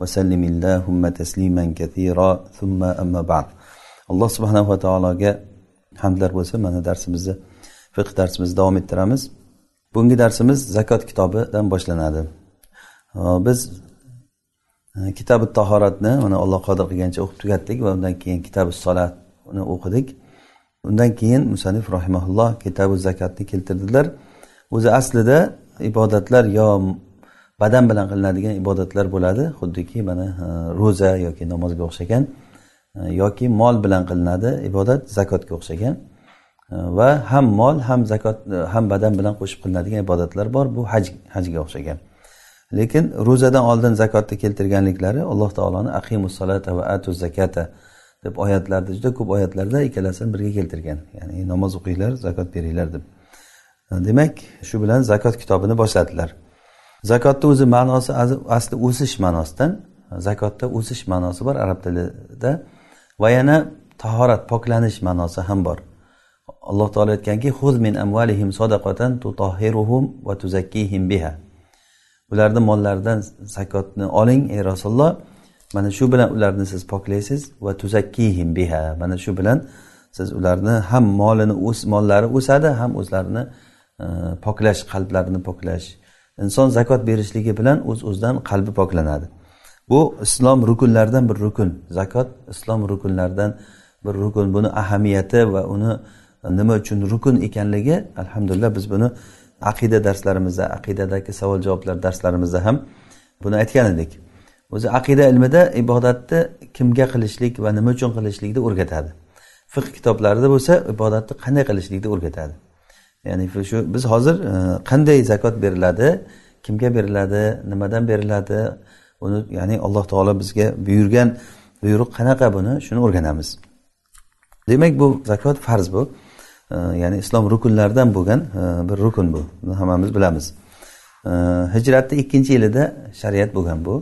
vasallim illahumma tasliman kathira thumma amma ba'd. Alloh subhanava taologa hamdlar bo'lsa mana darsimizni fiq darsimizni davom ettiramiz. Bugungi darsimiz zakot kitobidan boshlanadi. Biz e, kitabi tahoratni mana alloh qodir qilgancha o'qib tugatdik va undan keyin kitabi solatni o'qidik. Undan keyin musanif rahimaulloh kitabi zakotni keltirdilar. O'zi aslida ibodatlar yo badan bilan qilinadigan ibodatlar bo'ladi. Xuddiki mana e, ro'za yoki namozga o'xshagan e, yoki mol bilan qilinadi ibodat zakotga o'xshagan. E, va ham mol ham zakot ham badan bilan qo'shib qilinadigan ibodatlar bor bu haj hajga o'xshagan. Lekin ro'zadan oldin zakotni keltirganliklari alloh taoloni aqimus solata va atu zakata deb oyatlarda juda ko'p oyatlarda ikkalasini birga keltirgan. Ya'ni namoz o'qinglar zakot beringlar deb. Demak shu bilan zakot kitobini boshladilar zakotni o'zi ma'nosi asli o'sish ma'nosidan zakotda o'sish ma'nosi bor arab tilida va yana tahorat poklanish ma'nosi ham bor. Alloh taolo aytganki huz min amvalihim sadaqatan tutahhiruhum va tuzakkihim biha. Ularni mollaridan zakotni oling ey rasululloh. Mana shu bilan ularni siz poklaysiz va tuzakkihim biha. Mana shu bilan siz ularni ham molini o's mollari o'sadi ham o'zlarini e, poklash qalblarini poklash. Inson zakot berishligi bilan o'z uz o'zidan qalbi poklanadi. Bu islom rukunlaridan bir rukun. Zakot islom rukunlaridan bir rukun. Buni ahamiyati va uni nima uchun rukun ekanligi alhamdulillah biz buni aqida darslarimizda aqidadagi savol javoblar darslarimizda ham buni aytgan edik. O'zi aqida ilmida ibodatni kimga qilishlik va nima uchun qilishlikni o'rgatadi. Fiq kitoblarida bo'lsa ibodatni qanday qilishlikni o'rgatadi? Ya'ni shu biz hozir e, qanday zakot beriladi kimga beriladi nimadan beriladi uni ya'ni alloh taolo bizga buyurgan buyruq qanaqa buni shuni o'rganamiz. Demak bu zakot farz bu. E, ya'ni islom rukunlaridan bo'lgan e, bir rukun bu. Buni hammamiz bilamiz. Hijratni ikkinchi yilida shariat bo'lgan bu.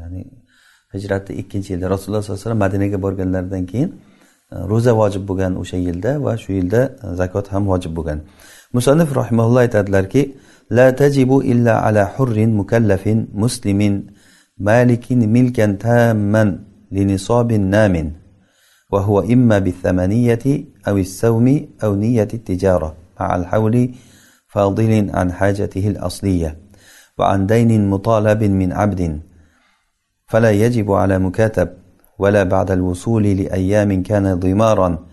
Ya'ni hijratni ikkinchi yilda rasululloh sollallohu alayhi vasallam madinaga borganlaridan keyin ro'za vojib bo'lgan o'sha yilda va shu yilda zakot ham vojib bo'lgan. Musannif rahimaulloh aytadilarki la tajibu illa ala hurrin mukallafin muslimin malikin milkan tamman linisabin namin وهو إما بالثمانية أو السوم أو نية التجارة مع الحول فاضل عن حاجته الأصلية وعن دين مطالب من عبد فلا يجب على مكاتب ولا بعد الوصول لأيام كان ضمارا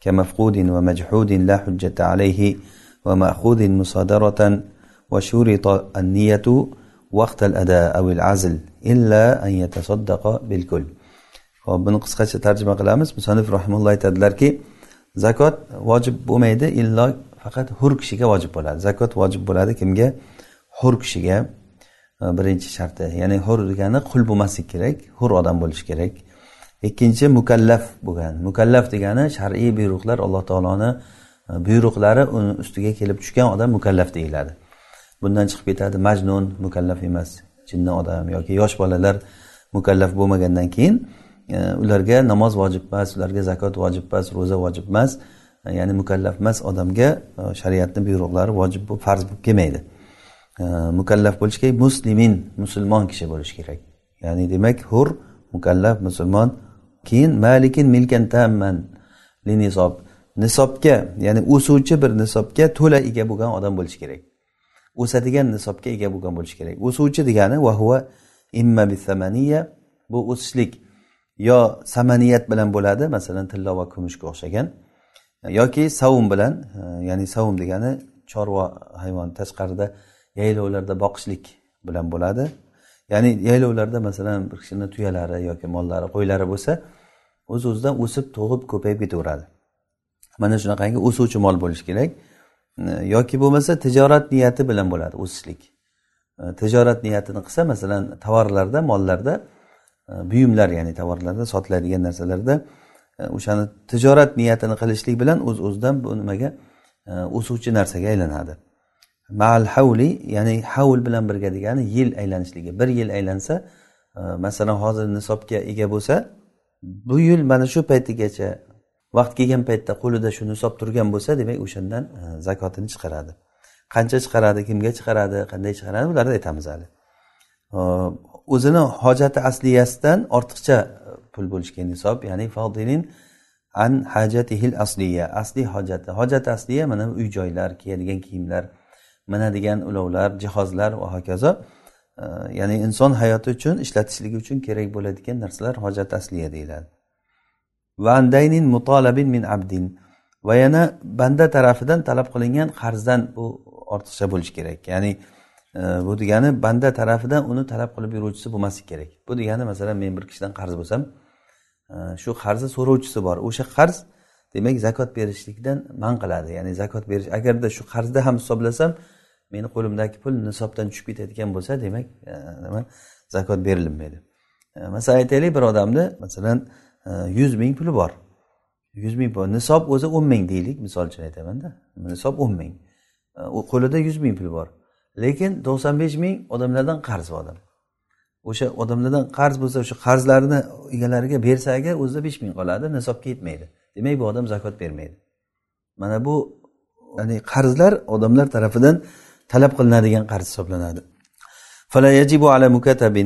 كمفقود ومجحود لا حجة عليه ومأخوذ مصادرة وشرط النية وقت الأداء أو العزل إلا أن يتصدق بالكل hop buni qisqacha tarjima qilamiz musanif rahimulloh aytadilarki zakot vojib bo'lmaydi illo faqat hur kishiga vojib bo'ladi zakot vojib bo'ladi kimga hur kishiga birinchi sharti ya'ni hur degani qul bo'lmaslik kerak hur odam bo'lishi kerak ikkinchi mukallaf bo'lgan mukallaf degani shar'iy buyruqlar alloh taoloni Э, buyruqlari uni ustiga kelib tushgan odam mukallaf deyiladi. Bundan chiqib ketadi majnun mukallaf emas jinni odam yoki yosh bolalar mukallaf bo'lmagandan keyin e, ularga namoz vojib emas ularga zakot vojib emas ro'za vojib emas e, ya'ni mukallaf emas odamga e, shariatni buyruqlari vojib bo'lib farz bo'lib kelmaydi. Mukallaf bo'lishi kerak muslimin musulmon kishi bo'lishi kerak. Ya'ni demak hur mukallaf musulmon keyin malikin milkan tamman linisob nisobga ya'ni o'suvchi bir nisobga to'la ega bo'lgan odam bo'lishi kerak. O'sadigan nisobga ega bo'lgan bo'lishi kerak. O'suvchi degani vahua imma bisamaniya bu o'sishlik yo samaniyat bilan bo'ladi masalan tilla va kumushga o'xshagan yoki savum bilan e, ya'ni savum degani chorva hayvon tashqarida yaylovlarda boqishlik bilan bo'ladi. Ya'ni yaylovlarda masalan bir kishini tuyalari yoki mollari qo'ylari bo'lsa o'z o'zidan o'sib tug'ib ko'payib ketaveradi. Mana shunaqangi o'suvchi mol bo'lishi kerak yoki bo'lmasa tijorat niyati bilan bo'ladi o'sishlik. Tijorat niyatini qilsa masalan tovarlarda mollarda buyumlar ya'ni tovarlarda sotiladigan narsalarda o'shani tijorat niyatini qilishlik bilan o'z uz o'zidan bu nimaga o'suvchi narsaga aylanadi. Mal havli ya'ni havl bilan birga degani yil aylanishligi. Bir yil aylansa masalan hozir nisobga ega bo'lsa bu yil mana shu paytigacha vaqt kelgan paytda qo'lida shu nisob turgan bo'lsa demak o'shandan e, zakotini chiqaradi. Qancha chiqaradi kimga chiqaradi qanday chiqaradi bularni aytamiz hali. O'zini hojati asliyasidan ortiqcha e, pul bo'lishga nisob ya'ni fodilin an hajatihil asliya. Asliy hojati. Hojati asliya mana uy joylar kiyadigan kiyimlar minadigan ulovlar jihozlar va hokazo e, ya'ni inson hayoti uchun ishlatishligi uchun kerak bo'ladigan narsalar hojat asliya deyiladi. Vandaynin mutolabin min abdin. Va yana banda tarafidan talab qilingan qarzdan bu ortiqcha bo'lishi kerak. Ya'ni e, bu degani banda tarafidan uni talab qilib yuruvchisi bo'lmasligi kerak. Bu degani masalan men bir kishidan qarz bo'lsam e, shu qarzni so'rovchisi bor. O'sha qarz demak zakot berishlikdan man qiladi. Ya'ni zakot berish agarda shu qarzni ham hisoblasam meni qo'limdagi pul nisobdan tushib ketadigan bo'lsa demak e, nima? Zakot berilmaydi e, masalan aytaylik bir odamni masalan yuz ming puli bor. Yuz ming pul nisob o'zi o'n ming deylik misol uchun aytamanda. Nisob o'n ming. U qo'lida yuz ming pul bor. Lekin to'qson besh ming odamlardan qarz bu odam. O'sha odamlardan qarz bo'lsa o'sha qarzlarini egalariga bersa agar o'zida besh ming qoladi nisobga yetmaydi. Demak bu odam zakot bermaydi. Mana bu ya'ni qarzlar odamlar tarafidan talab qilinadigan qarz hisoblanadi.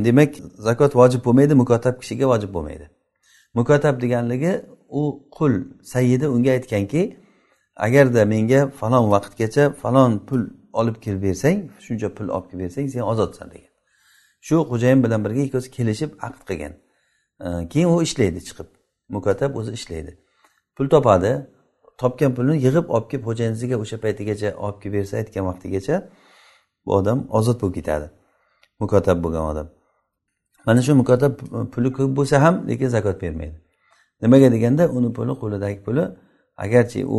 Demak zakot vojib bo'lmaydi mukotab kishiga vojib bo'lmaydi. Mukotab deganligi u qul. Sayyidi unga aytganki agarda menga falon vaqtgacha falon pul olib kelib bersang shuncha pul olib kelib bersang sen ozodsan degan. Shu xo'jayin bilan birga ikkovsi kelishib aqd qilgan. Keyin u ishlaydi chiqib. Mukotab o'zi ishlaydi. Pul topadi. Topgan pulni yig'ib olib kelib xo'jayiniga o'sha paytigacha olib kelib bersa aytgan vaqtigacha bu odam ozod bo'lib ketadi. Mukotab bo'lgan odam. Mana shu mukotab puli ko'p bo'lsa ham lekin zakot bermaydi. Nimaga deganda uni puli qo'lidagi puli agarchi u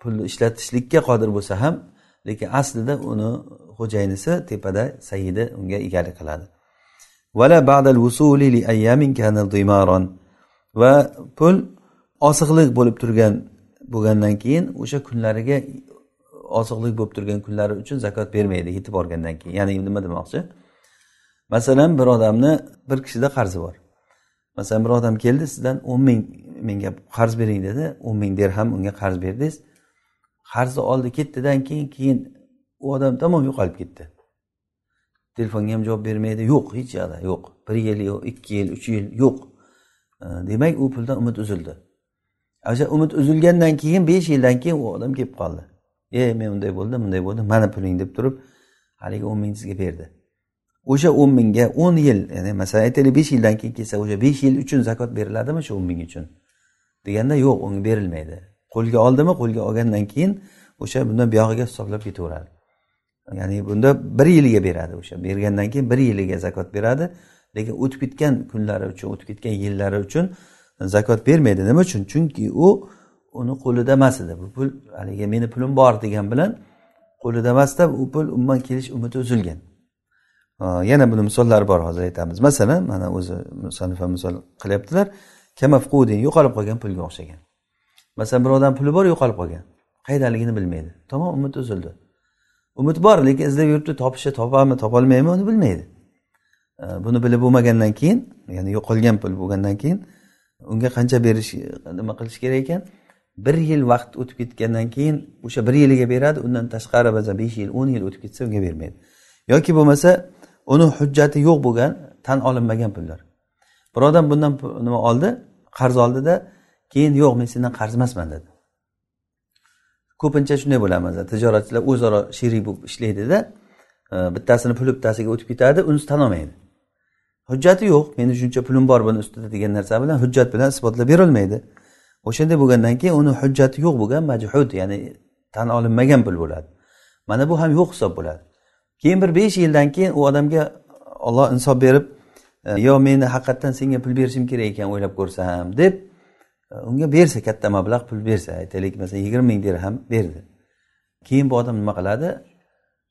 pulni ishlatishlikka qodir bo'lsa ham lekin aslida uni xo'jayinisi tepada sayidi unga egalik qiladi. Va pul osiqlik bo'lib turgan bo'lgandan keyin o'sha kunlariga osiqlik bo'lib turgan kunlari uchun zakot bermaydi yetib borgandan keyin. Ya'ni nima demoqchi? Masalan bir odamni bir kishida qarzi bor. Masalan bir odam keldi sizdan o'n ming menga qarz bering dedi. o'n ming dirham unga qarz berdingiz. Qarzni oldi ketdidan keyin keyin u odam tamom yo'qolib ketdi. Telefonga ham javob bermaydi. Yo'q hech yoqda yo'q. Bir yil yo'q ikki yil uch yil yo'q. Demak u puldan umid uzildi. O'sha umid uzilgandan keyin besh yildan keyin u odam kelib qoldi. E men unday bo'ldim bunday bo'ldi mana puling deb turib haligi o'n ming sizga berdi. O'sha o'n mingga o'n yil ya'ni masalan aytaylik besh yildan keyin kelsa o'sha besh yil uchun zakot beriladimi shu o'n ming uchun? Deganda yo'q unga berilmaydi. Qo'lga oldimi qo'lga olgandan keyin o'sha bundan buyog'iga hisoblab ketaveradi. Ya'ni bunda bir yiliga beradi o'sha. Bergandan keyin bir yiliga zakot beradi. Lekin o'tib ketgan kunlari uchun o'tib ketgan yillari uchun zakot bermaydi. Nima uchun? Chunki u uni qo'lida emas edi. Bu pul haligi meni pulim bor degan bilan qo'lida emasda u pul umuman kelish umidi uzilgan. Yana buni misollari bor hozir aytamiz. Masalan mana o'zi musannif misol qilyaptilar kamafqudin yo'qolib qolgan pulga o'xshagan. Masalan bir odam puli bor yo'qolib qolgan. Qayerdaligini bilmaydi. Tamom umid uzildi umid bor lekin izlab yuribdi topishi topami topolmaymi uni bilmaydi. Buni bilib bo'lmagandan keyin ya'ni yo'qolgan pul bo'lgandan keyin unga qancha berish nima qilish kerak ekan? Bir yil vaqt o'tib ketgandan keyin o'sha bir yiliga beradi undan tashqari ba'zan besh yil o'n yil o'tib ketsa unga bermaydi. Yoki bo'lmasa uni hujjati yo'q bo'lgan tan olinmagan pullar. Bir odam bundan nima oldi? Qarz oldida keyin yo'q men sendan qarz emasman dedi. Ko'pincha shunday bo'ladi tijoratchilar o'zaro sherik bo'lib ishlaydida e, bittasini puli bittasiga o'tib ketadi unisi tan olmaydi. Hujjati yo'q meni shuncha pulim bor buni ustida degan narsa bilan hujjat bilan isbotlab berolmaydi o'shanday bo'lgandan keyin uni hujjati yo'q bo'lgan majhud ya'ni tan olinmagan pul bo'ladi. Mana bu ham yo'q hisob bo'ladi. Keyin bir besh yildan keyin u odamga olloh insof berib e, yo meni haqiqatdan senga pul berishim kerak ekan o'ylab ko'rsam deb e, unga bersa katta mablag' pul bersa aytaylik masalan yigirma ming dirham berdi. Keyin bu odam nima qiladi?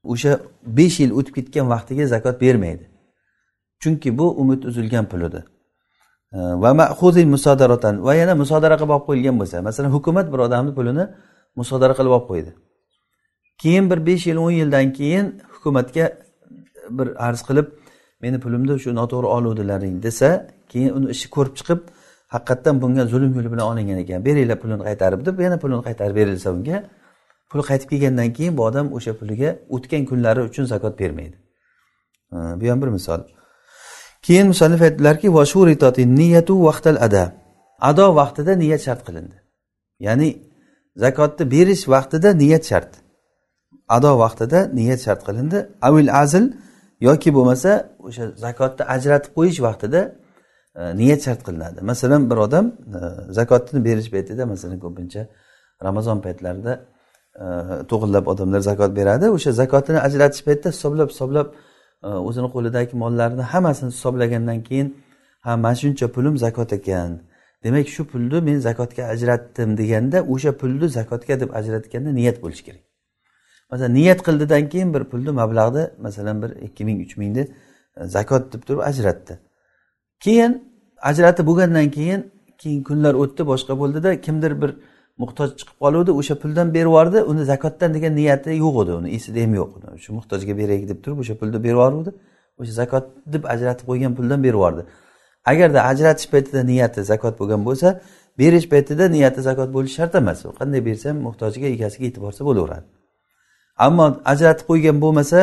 O'sha besh yil o'tib ketgan vaqtiga zakot bermaydi. Chunki bu umid uzilgan pul edi va mahuzin musodaratan va yana musodara qilib olib qo'yilgan bo'lsa masalan hukumat bir odamni pulini musodara qilib olib qo'ydi. Keyin bir besh yil o'n yildan keyin hukumatga bir arz qilib meni pulimni shu noto'g'ri oluvdilaring desa keyin uni ishi ko'rib chiqib haqiqatdan bunga zulm yo'li bilan olingan ekan. Beringlar pulini qaytarib deb yana pulini qaytarib berilsa unga pul qaytib kelgandan keyin bu odam o'sha puliga o'tgan kunlari uchun zakot bermaydi. Bu ham bir misol. Keyin musannif aytdilarki niyatu vaqtal ada ado vaqtida niyat shart qilindi. Ya'ni zakotni berish vaqtida niyat shart. Ado vaqtida niyat shart qilindi. Avil azl yoki bo'lmasa o'sha zakotni ajratib qo'yish vaqtida e, niyat shart qilinadi. Masalan bir odam e, zakotni berish paytida masalan ko'pincha ramazon paytlarida e, to'g'irlab odamlar zakot beradi. O'sha zakotini ajratish paytida hisoblab hisoblab e, o'zini qo'lidagi mollarini hammasini hisoblagandan keyin ha mana shuncha pulim zakot ekan. Demak shu pulni men zakotga ajratdim deganda o'sha pulni zakotga deb ajratganda niyat bo'lishi kerak. Masalan niyat qildidan keyin bir pulni mablag'ni masalan bir ikki ming uch mingni e, zakot deb turib ajratdi. Keyin ajratib bo'lgandan keyin keyin kunlar o'tdi boshqa bo'ldida kimdir bir muhtoj chiqib qoluvdi o'sha puldan berib yubordi uni zakotdan degan niyati yo'q edi uni esida ham yo'q shu muhtojga beraylik deb turib o'sha pulni berib yuboruvdi o'sha zakot deb ajratib qo'ygan puldan berib yubordi. Agarda ajratish paytida niyati zakot bo'lgan bo'lsa berish paytida niyati zakot bo'lishi shart emas. U qanday bersa ham muhtojga egasiga yetib borsa bo'laveradi. Ammo ajratib qo'ygan bo'lmasa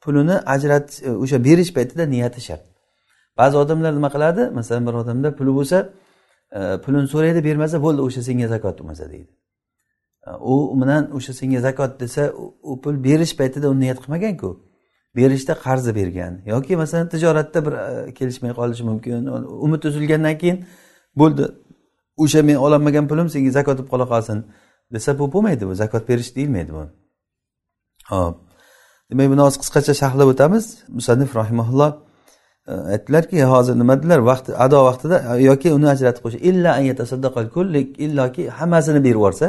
pulini ajratish e, o'sha berish paytida niyati shart ba'zi odamlar nima qiladi? Masalan bir odamda puli bo'lsa e, pulini so'raydi bermasa bo'ldi o'sha senga zakot bo'lmasa deydi. E, u bilan o'sha senga zakot desa u pul berish paytida u niyat qilmaganku. Berishda qarzi bergan. Yoki masalan tijoratda bir kelishmay qolishi mumkin. Umid uzilgandan keyin bo'ldi o'sha men ololmagan pulim senga zakot bo'lib qola qolsin desa bu bo'lmaydi bu. Zakot berish deyilmaydi bu ho'p demak buni hozir qisqacha sharhlab o'tamiz. Musannif rahimaulloh e, aytdilarki hozir nima? dedilar. Vaqt ado vaqtida e, yoki uni ajratib qo'yish illa illoki hammasini berib yuborsa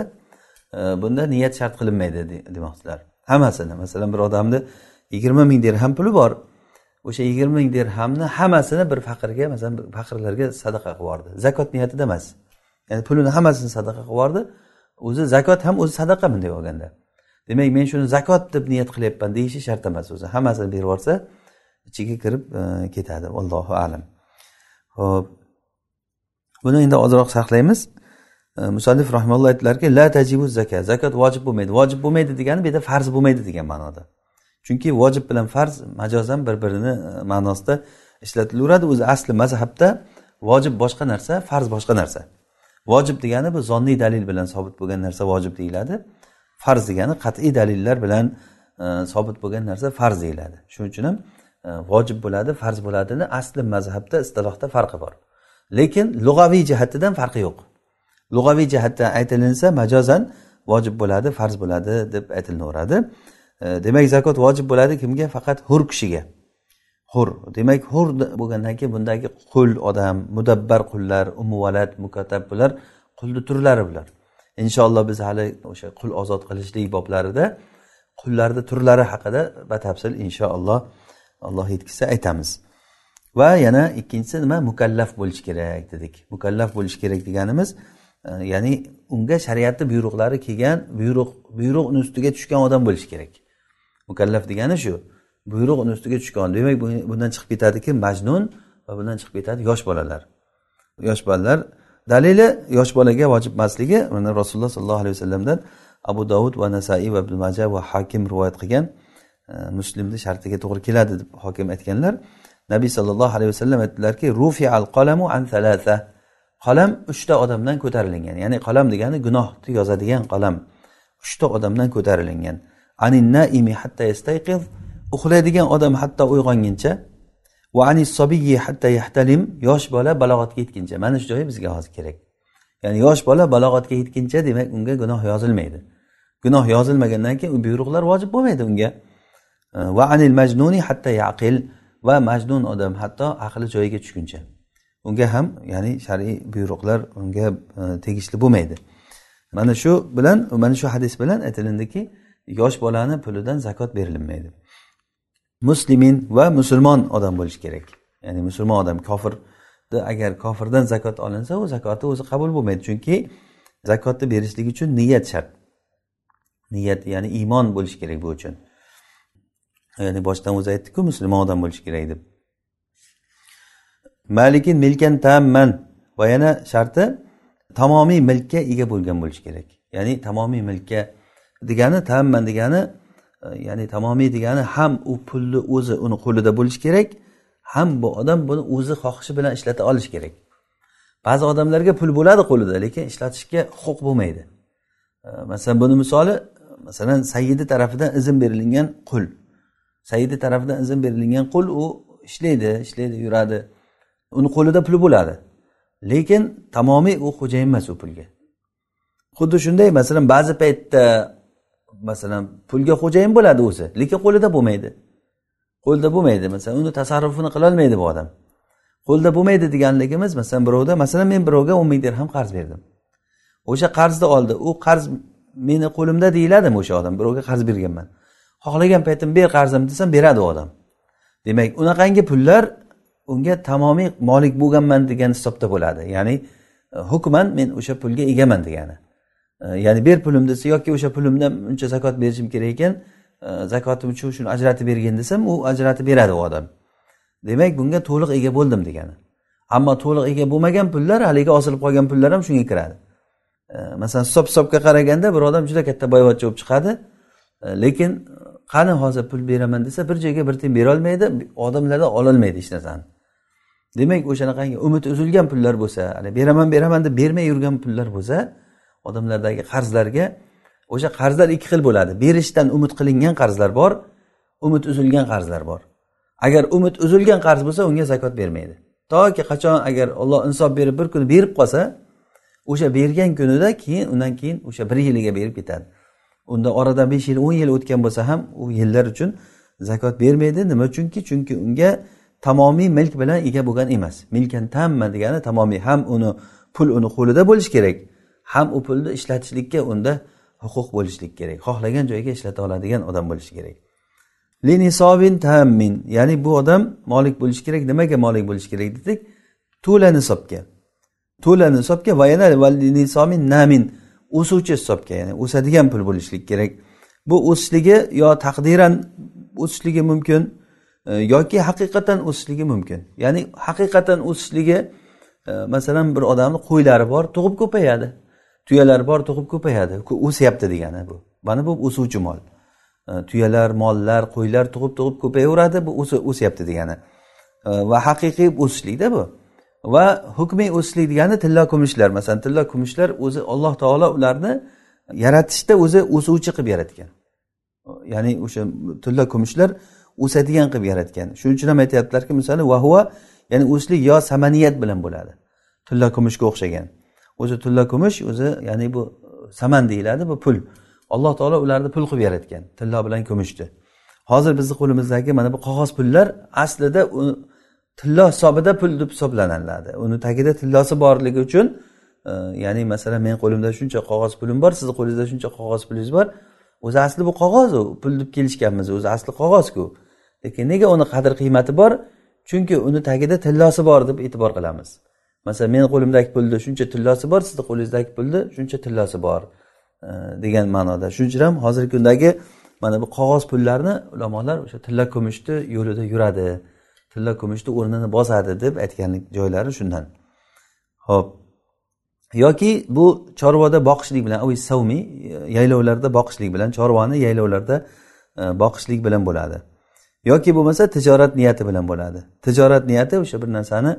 e, bunda niyat shart qilinmaydi demoqchilar. Hammasini? Masalan bir odamni yigirma ming dirham puli bor. O'sha yigirma ming dirhamni hammasini bir faqirga masalan faqirlarga sadaqa qilib yubordi. Zakot niyatida emas. Ya'ni pulini hammasini sadaqa qilib yubordi. O'zi zakot ham o'zi sadaqa bunday olganda. Demak men shuni zakot deb niyat qilyapman deyishi shart emas o'zi. Hammasini berib yuborsa ichiga kirib e, ketadi. Allohu alam. Ho'p buni endi ozroq saqlaymiz. E, musallif rahmalloh aytdilarki la tajibu zaka zakot vojib bo'lmaydi. Vojib bo'lmaydi degani bu yerda farz bo'lmaydi degan ma'noda. Chunki vojib bilan farz majozan bir birini e, ma'nosida ishlatilaveradi. O'zi asli mazhabda vojib boshqa narsa farz boshqa narsa. Vojib degani bu zonniy dalil bilan sobit bo'lgan narsa vojib deyiladi. Farz degani qat'iy dalillar bilan e, sobit bo'lgan narsa farz deyiladi. Shuning uchun ham e, vojib bo'ladi farz bo'ladini asli mazhabda istilohda farqi bor. Lekin lug'aviy jihatidan farqi yo'q. Lug'aviy jihatdan aytilinsa majozan vojib bo'ladi farz bo'ladi deb aytilaveradi e, demak zakot vojib bo'ladi kimga? Faqat hur kishiga. Hur. Demak hur bo'lgandan keyin bundagi qul odam mudabbar qullar umuvalat mukatab bular qulni turlari bular. Inshaalloh biz hali o'sha qul ozod qilishlik boblarida qullarni turlari haqida batafsil inshaalloh alloh yetkazsa aytamiz. Va yana ikkinchisi nima? Mukallaf bo'lishi kerak dedik. Mukallaf bo'lishi kerak deganimiz e, ya'ni unga shariatni buyruqlari kelgan buyruq buyruq uni ustiga tushgan odam bo'lishi kerak. Mukallaf degani shu buyruq uni ustiga tushgan demak bundan chiqib ketadiki majnun va bundan chiqib ketadi yosh bolalar. Yosh bolalar dalili yosh bolaga vojib emasligi mana rasululloh sollallohu alayhi vasallamdan abu dovud va nasaiy va ibn maja va hakim rivoyat qilgan e, muslimni shartiga to'g'ri keladi deb hokim aytganlar. Nabiy sollallohu alayhi vasallam aytdilarki rufi al qalamu an thalatha. Qalam uchta odamdan ko'tarilingan ya'ni qalam degani gunohni yozadigan qalam. Uchta odamdan ko'tarilingan. Anin naimi hatta yastayqiz. Uxlaydigan odam hatto uyg'onguncha yosh bola balog'atga yetguncha. Mana shu joyi bizga hozir kerak. Ya'ni yosh bola balog'atga yetguncha demak unga gunoh yozilmaydi. Gunoh yozilmagandan keyin u buyruqlar vojib bo'lmaydi unga. Va anil majnuni hatta yaqil va majnun odam hatto aqli joyiga tushguncha. Unga ham ya'ni shar'iy buyruqlar unga e, tegishli bo'lmaydi. Mana shu bilan mana shu hadis bilan aytilindiki yosh bolani pulidan zakot berilmaydi muslimin va musulmon odam bo'lishi kerak. Ya'ni musulmon odam kofirni agar kofirdan zakot olinsa u zakoti o'zi qabul bo'lmaydi. Chunki zakotni berishlik uchun niyat shart. Niyat ya'ni iymon bo'lishi kerak bu uchun. Ya'ni boshidan o'zi aytdikku musulmon odam bo'lishi kerak deb. Malikin milkan tamman. Va yana sharti tamomiy milkka ega bo'lgan bo'lishi kerak. Ya'ni tamomiy milkka degani tamman degani ya'ni tamomiy degani ham u pulni o'zi uni qo'lida bo'lishi kerak ham bu odam buni o'zi xohishi bilan ishlata olishi kerak. Ba'zi odamlarga pul bo'ladi qo'lida lekin ishlatishga huquq bo'lmaydi. Masalan buni misoli masalan sayyidi tarafidan izn berilgan qul. Sayyidi tarafidan izn berilgan qul u ishlaydi ishlaydi yuradi. Uni qo'lida puli bo'ladi. Lekin tamomiy u xo'jayin emas u pulga. Xuddi shunday masalan ba'zi paytda masalan pulga xo'jayin bo'ladi o'zi. Lekin qo'lida bo'lmaydi. Qo'lda bo'lmaydi. Masalan uni tasarrufini qilolmaydi bu odam. Qo'lda bo'lmaydi deganligimiz masalan birovda masalan men birovga o'n ming dirham qarz berdim. O'sha qarzni oldi. U qarz meni qo'limda deyiladimi o'sha odam? Birovga qarz berganman. Xohlagan paytim ber qarzimni desam beradi u odam. Demak unaqangi pullar unga tamomiy molik bo'lganman degan hisobda bo'ladi. Ya'ni hukman men o'sha pulga egaman degani. Ya'ni ber pulim desa yoki o'sha pulimdan uncha zakot berishim kerak ekan. Zakotim uchun shuni ajratib bergin desam u ajratib beradi u odam. Demak bunga to'liq ega bo'ldim degani. Ammo to'liq ega bo'lmagan pullar haligi osilib qolgan pullar ham shunga kiradi. Masalan hisob hisobga qaraganda bir odam juda katta boyvachcha bo'lib chiqadi. Lekin qani hozir pul beraman desa bir joyga bir tiyin berolmaydi odamlardan ololmaydi hech narsani. Demak o'shanaqangi umid uzilgan pullar bo'lsa beraman beraman deb bermay yurgan pullar bo'lsa odamlardagi qarzlarga o'sha qarzlar ikki xil bo'ladi. Berishdan umid qilingan qarzlar bor umid uzilgan qarzlar bor. Agar umid uzilgan qarz bo'lsa unga zakot bermaydi. Toki qachon agar olloh insof berib bir kuni berib qolsa o'sha bergan kunida keyin undan keyin o'sha bir yiliga berib ketadi. Unda oradan besh yil o'n yil o'tgan bo'lsa ham u yillar uchun zakot bermaydi. Nima uchunki chunki unga tamomiy milk bilan ega bo'lgan emas. Milkan tamma degani tamomiy ham uni pul uni qo'lida bo'lishi kerak. Ham u pulni ishlatishlikka unda huquq bo'lishlik kerak. Xohlagan joyga ishlata oladigan odam bo'lishi kerak. Linisobin tammin ya'ni bu odam molik bo'lishi kerak nimaga molik bo'lishi kerak dedik? To'la nisobga. To'la nisobga va yana nisobin namin o'suvchi hisobga ya'ni o'sadigan pul bo'lishlik kerak. Bu o'sishligi yo taqdiran o'sishligi mumkin e, yoki haqiqatdan o'sishligi mumkin. Ya'ni haqiqatdan o'sishligi e, masalan bir odamni qo'ylari bor tug'ib ko'payadi. Tuyalar bor tug'ib ko'payadi. O'syapti degani bu. Mana bu o'suvchi mol. E, tuyalar mollar qo'ylar tug'ib tug'ib ko'payaveradi bu o'syapti degani. E, va haqiqiy o'sishlikda bu. Va hukmiy o'sishlik degani tilla kumushlar. Masalan tilla kumushlar o'zi alloh taolo ularni yaratishda o'zi o'suvchi qilib yaratgan. Ya'ni o'sha tilla kumushlar o'sadigan qilib yaratgan. Shuning uchun ham aytyaptilarki misoli vahua ya'ni o'sishlik yo samaniyat bilan bo'ladi. Tilla kumushga o'xshagan. O'zi tilla kumush o'zi ya'ni bu saman deyiladi bu pul. Alloh taolo ularni pul qilib yaratgan tillo bilan kumushni hozir bizni qo'limizdagi mana bu qog'oz pullar aslida tillo hisobida pul deb hisoblaniladi uni tagida tillosi borligi uchun e, ya'ni masalan meni qo'limda shuncha qog'oz pulim bor sizni qo'lingizda shuncha qog'oz pulingiz bor. O'zi asli bu qog'oz u pul deb kelishganmiz o'zi asli qog'ozku. Lekin nega uni qadr qiymati bor? Chunki uni tagida tillosi bor deb e'tibor qilamiz. Masalan meni qo'limdagi pulni shuncha tillosi bor sizni qo'lingizdagi pulni shuncha tillosi bor e, degan ma'noda. Shuning uchun ham hozirgi kundagi mana bu qog'oz pullarni ulamolar o'sha tilla kumushni yo'lida yuradi. Tilla kumushni o'rnini bosadi deb aytgan joylari shundan. Ho'p. Yoki bu chorvada boqishlik bilan savmiy e, yaylovlarda boqishlik bilan chorvani yaylovlarda e, boqishlik bilan bo'ladi. Yoki bo'lmasa tijorat niyati bilan bo'ladi. Tijorat niyati o'sha bir narsani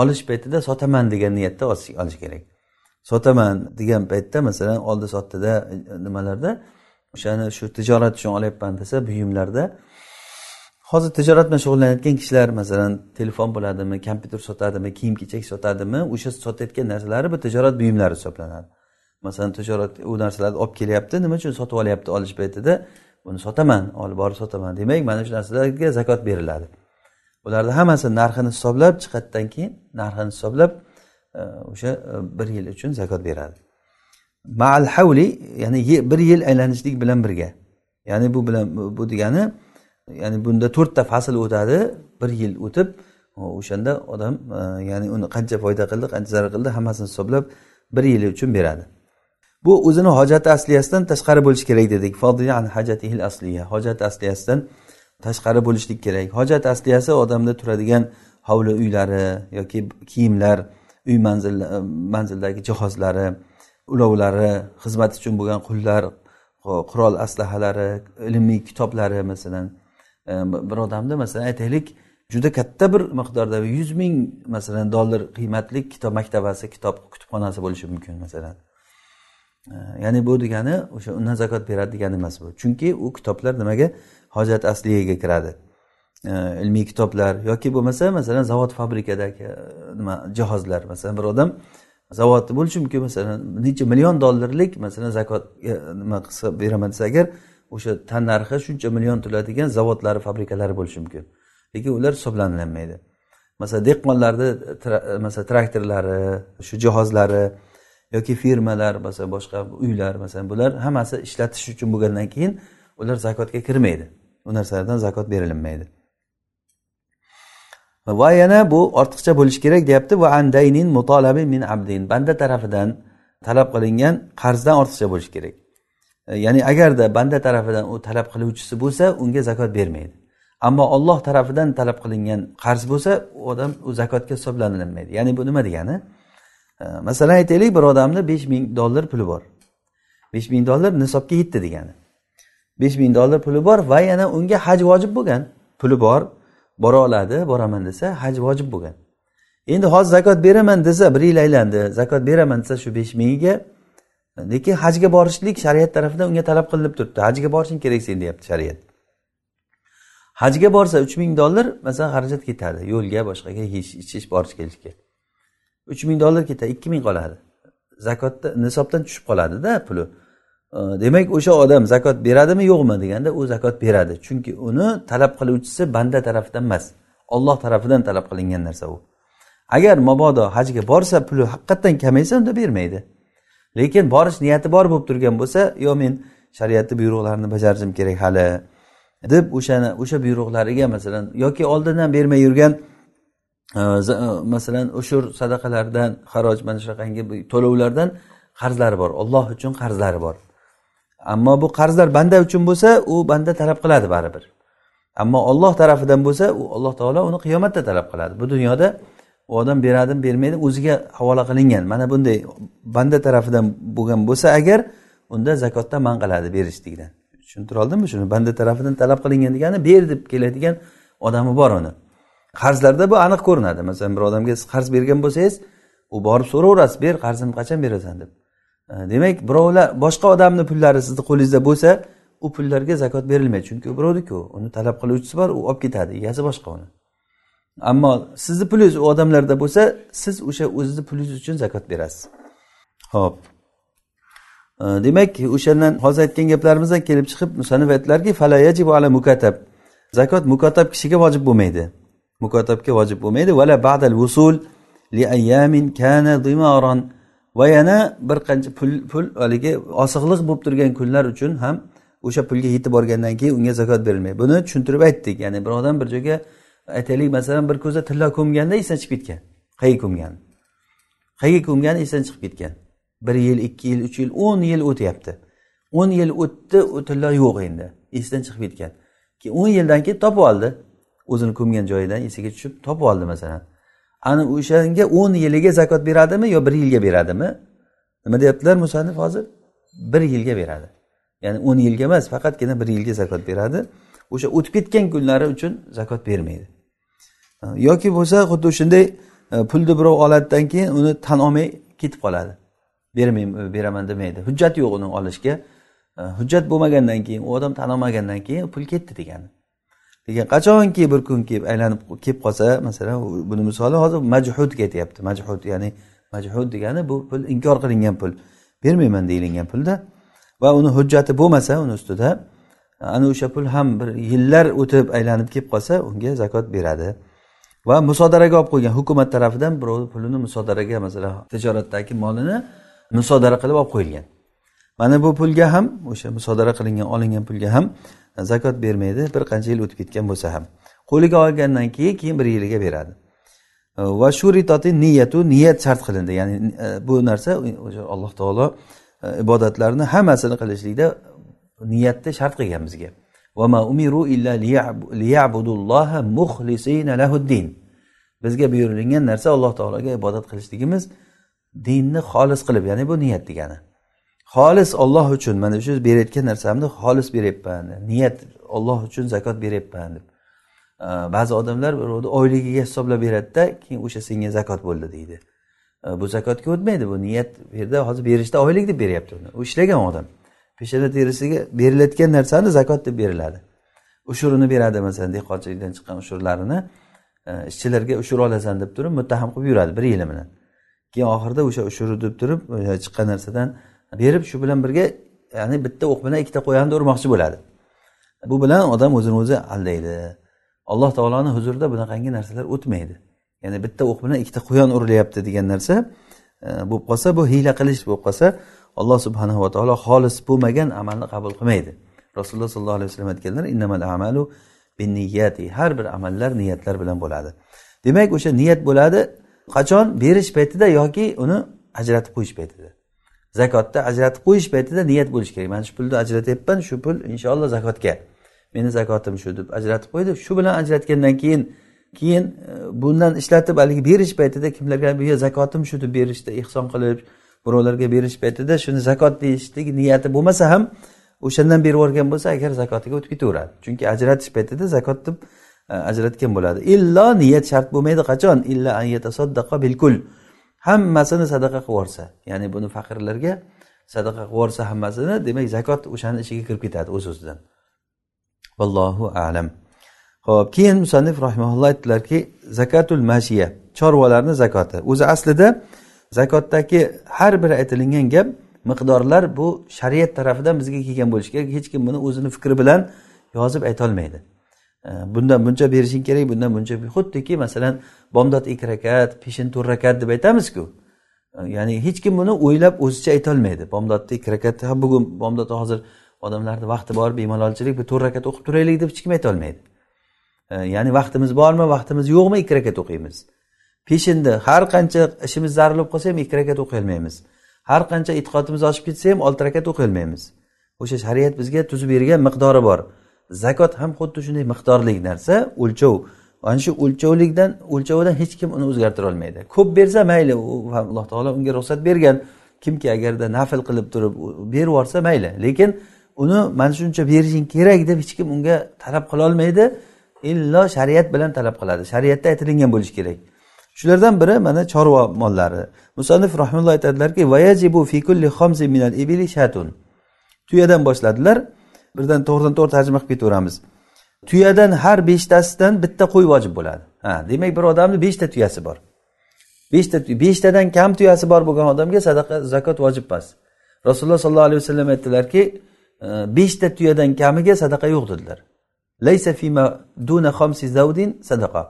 olish paytida sotaman degan niyatda olish kerak. Sotaman degan paytda masalan oldi sotdida e, nimalarda o'shani shu tijorat uchun olyapman desa buyumlarda hozir tijorat bilan shug'ullanayotgan kishilar masalan telefon bo'ladimi kompyuter sotadimi kiyim kechak sotadimi o'sha sotayotgan narsalari bu tijorat buyumlari hisoblanadi. Masalan tijorat u narsalarni olib kelyapti nima uchun sotib olyapti olish paytida? Buni sotaman olib borib sotaman. Demak mana shu narsalarga zakot beriladi. Bularni hammasi narxini hisoblab chiqadidan keyin narxini hisoblab e, o'sha e, bir yil uchun zakot beradi. Maal havli ya'ni bir yil aylanishlik bilan birga. Ya'ni bu bilan bu degani ya'ni bunda to'rtta fasl o'tadi bir yil o'tib o'shanda odam e, ya'ni uni qancha foyda qildi qancha zarar qildi hammasini hisoblab bir yil uchun beradi. Bu o'zini hojati asliyasidan tashqari bo'lishi kerak dedik. Hojati asliyasidan tashqari bo'lishlik kerak. Hojat asliyasi odamda turadigan hovli uylari yoki kiyimlar uy manzil e, manzildagi jihozlari ulovlari xizmat uchun bo'lgan qullar qurol aslahalari ilmiy kitoblari masalan. E, bir odamda masalan aytaylik juda katta bir miqdorda yuz ming masalan dollar qiymatli kitob maktabasi kitob kutubxonasi bo'lishi mumkin masalan. E, ya'ni bu degani o'sha undan zakot beradi degani emas bu. Chunki u kitoblar nimaga? Hojat asliyaga kiradi. Ilmiy kitoblar yoki bo'lmasa masalan zavod fabrikadagi e, nima jihozlar. Masalan bir odam zavod bo'lishi mumkin. Masalan necha million dollarlik masalan zakot e, nima qilsa beraman desa agar o'sha tan narxi shuncha million to'ladigan zavodlari fabrikalari bo'lishi mumkin. Lekin ular hisoblanilmaydi masalan dehqonlarni e, masalan traktorlari shu jihozlari yoki firmalar masalan boshqa uylar masalan bular hammasi ishlatish uchun bo'lgandan keyin ular zakotga kirmaydi. U narsalardan zakot berilmaydi va yana bu ortiqcha bo'lishi kerak deyapti. Va andaynin mutolabi min abdin. Banda tarafidan talab qilingan qarzdan ortiqcha bo'lishi kerak. E, ya'ni agarda banda tarafidan u talab qiluvchisi bo'lsa unga zakot bermaydi. Ammo olloh tarafidan talab qilingan qarz bo'lsa u odam u zakotga hisoblanilmaydi. Ya'ni bu nima degani? E, masalan aytaylik bir odamni besh ming dollar puli bor. Besh ming dollar nisobga yetdi degani. Besh ming dollar puli bor va yana unga haj vojib bo'lgan puli bor. Bora oladi boraman desa haj vojib bo'lgan. Endi hozir zakot beraman desa bir yil aylandi. Zakot beraman desa shu besh mingiga lekin hajga borishlik shariat tarafidan unga talab qilinib turibdi. Hajga borishing kerak sen deyapti shariat. Hajga borsa uch ming dollar masalan xarajat ketadi. Yo'lga boshqaga yeyish ichish borish kelishga. uch ming dollar ketadi ikki ming qoladi. Zakotda nisobdan tushib qoladida puli. Demak o'sha odam zakot beradimi yo'qmi deganda u zakot beradi. Chunki uni talab qiluvchisi banda tarafidan emas olloh tarafidan talab qilingan narsa u. Agar mabodo hajga borsa puli haqiqatdan kamaysa unda bermaydi. Lekin borish niyati bor bo'lib turgan bo'lsa yo men shariatni buyruqlarini bajarishim kerak hali deb o'shani o'sha buyruqlariga masalan yoki oldindan bermay yurgan e, e, masalan ushur sadaqalardan haroj mana shunaqangi to'lovlardan qarzlari bor. Olloh uchun qarzlari bor. Ammo bu qarzlar banda uchun bo'lsa u banda talab qiladi baribir. Ammo olloh tarafidan bo'lsa u alloh taolo uni qiyomatda talab qiladi. Bu dunyoda u odam beradimi bermaydi o'ziga havola qilingan. Mana bunday banda tarafidan bo'lgan bo'lsa agar unda zakotdan man qiladi berishlikdan. Tushuntira oldimmi shuni? Banda tarafidan talab qilingan degani ber deb keladigan odami bor uni. Qarzlarda bu aniq ko'rinadi. Masalan bir odamga siz qarz bergan bo'lsangiz u borib so'raverasiz ber qarzimni qachon berasan deb. Demak birovlar boshqa odamni pullari sizni qo'lingizda bo'lsa u pullarga zakot berilmaydi. Chunki u birovniku uni talab qiluvchisi bor u olib ketadi egasi boshqa uni. Ammo sizni pulingiz u odamlarda bo'lsa siz o'sha o'zizni pulingiz uchun zakot berasiz. Ho'p. Demak o'shandan hozir aytgan gaplarimizdan kelib chiqib musanif aytdilarki ala mukatab. Zakot mukotab kishiga vojib bo'lmaydi. Mukotabga vojib bo'lmaydi. Vala ba'dal vusul li ayyamin kana dimaron va yana bir qancha pul pul haligi osig'liq bo'lib turgan kunlar uchun ham o'sha pulga yetib borgandan keyin unga zakot berilmaydi buni tushuntirib aytdik. Ya'ni bir odam bir joyga aytaylik masalan bir ko'za tilla ko'mganda esdan chiqib ketgan. Qayga ko'mgan? Qayga ko'mgani esdan chiqib ketgan. Bir yil ikki yil uch yil o'n yil o'tyapti. O'n yil o'tdi u tilla yo'q endi. Esdan chiqib ketgan. Keyin o'n yildan keyin topib oldi. O'zini ko'mgan joyidan esiga tushib topib oldi masalan. Ana o'shanga o'n yiliga zakot beradimi yo bir yilga beradimi? Nima deyaptilar musannif hozir? Bir yilga beradi. Ya'ni o'n yilga emas faqatgina bir yilga zakot beradi. O'sha o'tib ketgan kunlari uchun zakot bermaydi. Yoki bo'lsa xuddi shunday e, pulni birov oladidan keyin uni tan olmay ketib qoladi. Bermayman beraman demaydi. Hujjat yo'q uni olishga. E, hujjat bo'lmagandan keyin u odam tan olmagandan keyin pul ketdi degani. Lekin qachonki bir kun kelib aylanib kelib qolsa masalan buni misoli hozir majhud aytyapti majhud ya'ni majhud degani bu pul inkor qilingan pul. Bermayman deyilgan pulda. Va uni hujjati bo'lmasa uni ustida ana o'sha pul ham bir yillar o'tib aylanib kelib qolsa unga zakot beradi. Va musodaraga olib qo'ygan hukumat tarafidan birovni pulini musodaraga masalan tijoratdagi molini musodara qilib olib qo'yilgan. Mana bu pulga ham o'sha musodara qilingan olingan pulga ham zakot bermaydi bir qancha yil o'tib ketgan bo'lsa ham. Qo'liga olgandan keyin keyin bir yiliga beradi. Va shuritoti niyatu niyat shart qilindi. Ya'ni e, bu narsa o'sha alloh taolo e, ibodatlarni hammasini qilishlikda niyatni shart qilgan bizga. Liyabudulloha lahuddin. Bizga buyurilgan narsa alloh taologa ibodat qilishligimiz dinni xolis qilib ya'ni bu niyat degani. Xolis olloh uchun mana shu berayotgan narsamni xolis beryapman niyat olloh uchun zakot beryapman deb. Ba'zi odamlar oyligiga hisoblab beradida keyin o'sha senga zakot bo'ldi deydi. Bu zakotga o'tmaydi bu niyat bu yerda hozir berishda oylik deb beryapti uni. U ishlagan odam. Peshona terisiga berilayotgan narsani zakot deb beriladi. Ushurini beradi masalan dehqonchilikdan chiqqan ushurlarini e, ishchilarga ushur olasan deb turib muttaham qilib yuradi bir yili bilan. Keyin oxirida o'sha ushuri deb turib e, chiqqan narsadan berib shu bilan birga ya'ni bitta o'q bilan ikkita qo'yanni urmoqchi bo'ladi. Bu bilan odam o'zini o'zi aldaydi. Alloh taoloni huzurida bunaqangi narsalar o'tmaydi. Ya'ni bitta o'q bilan ikkita quyon urilyapti degan narsa e, bo'lib qolsa bu hiyla qilish bo'lib qolsa alloh subhanahu va taolo xolis bo'lmagan amalni qabul qilmaydi. Rasululloh sollallohu alayhi vasallam aytganlar innamal amalu binniyati. Har bir amallar niyatlar bilan bo'ladi. Demak o'sha niyat bo'ladi qachon? Berish paytida yoki uni ajratib qo'yish paytida. Zakotda ajratib qo'yish paytida niyat bo'lishi kerak. Mana shu pulni ajratyapman shu pul inshaalloh zakotga. Meni zakotim shu deb ajratib qo'ydi. Shu bilan ajratgandan keyin keyin e, bundan ishlatib haligi berish paytida kimlarga bu zakotim shu deb berishda ehson qilib birovlarga berish paytida shuni zakot deyishlik niyati bo'lmasa ham o'shandan berib yuborgan bo'lsa agar zakotiga o'tib ketaveradi. Chunki ajratish paytida zakot deb e, ajratgan bo'ladi. Illo niyat shart bo'lmaydi qachon? Illa bilkul hammasini sadaqa qilib yuborsa. Ya'ni buni faqirlarga sadaqa qilib yuborsa hammasini demak zakot o'shani ichiga kirib ketadi o'z o'zidan. Vallohu alam. Ho'p keyin musannif rahimaulloh aytdilarki zakatul mashiya chorvalarni zakoti. O'zi aslida zakotdagi har bir aytilingan gap miqdorlar bu shariat tarafidan bizga kelgan bo'lishi kerak. Hech kim buni o'zini fikri bilan yozib aytolmaydi. Bundan buncha berishing kerak bundan buncha xuddiki masalan bomdod ikki rakat peshin to'rt rakat deb aytamizku. Ya'ni hech kim buni o'ylab o'zicha aytolmaydi. Bomdodni ikki rakat ha bugun bomdod hozir odamlarni vaqti bor bemalolchilik bir to'rt rakat o'qib turaylik deb hech kim aytolmaydi. Ya'ni vaqtimiz bormi vaqtimiz yo'qmi ikki rakat o'qiymiz. Peshinda har qancha ishimiz zarur bo'lib qolsa ham ikki rakat o'qiy olmaymiz. Har qancha e'tiqodimiz oshib ketsa ham olti rakat o'qiy olmaymiz. O'sha shariat bizga tuzib bergan miqdori bor. Zakot ham xuddi shunday miqdorli narsa o'lchov. Ana shu o'lchovlikdan o'lchovidan hech kim uni o'zgartira olmaydi. Ko'p bersa mayli alloh taolo unga ruxsat bergan. Kimki agarda nafl qilib turib berib yuborsa mayli. Lekin uni mana shuncha berishing kerak deb hech kim unga talab qilolmaydi illo shariat bilan talab qiladi. Shariatda aytilingan bo'lishi kerak. Shulardan biri mana chorva mollari. Musannif rahimulloh aytadilarki vayajibu fi kulli minal ibili shatun. Tuyadan boshladilar. Birdan to'g'ridan to'g'ri tarjima qilib ketaveramiz. Tuyadan har beshtasidan bitta qo'y vojib bo'ladi. Ha demak bir odamni beshta tuyasi bor. Beshta beshtadan kam tuyasi bor bo'lgan odamga sadaqa zakot vojib emas. Rasululloh sollallohu alayhi vasallam aytdilarki e, beshta tuyadan kamiga sadaqa yo'q dedilar. Laysa fima duna xomsi zavdin sadaqa.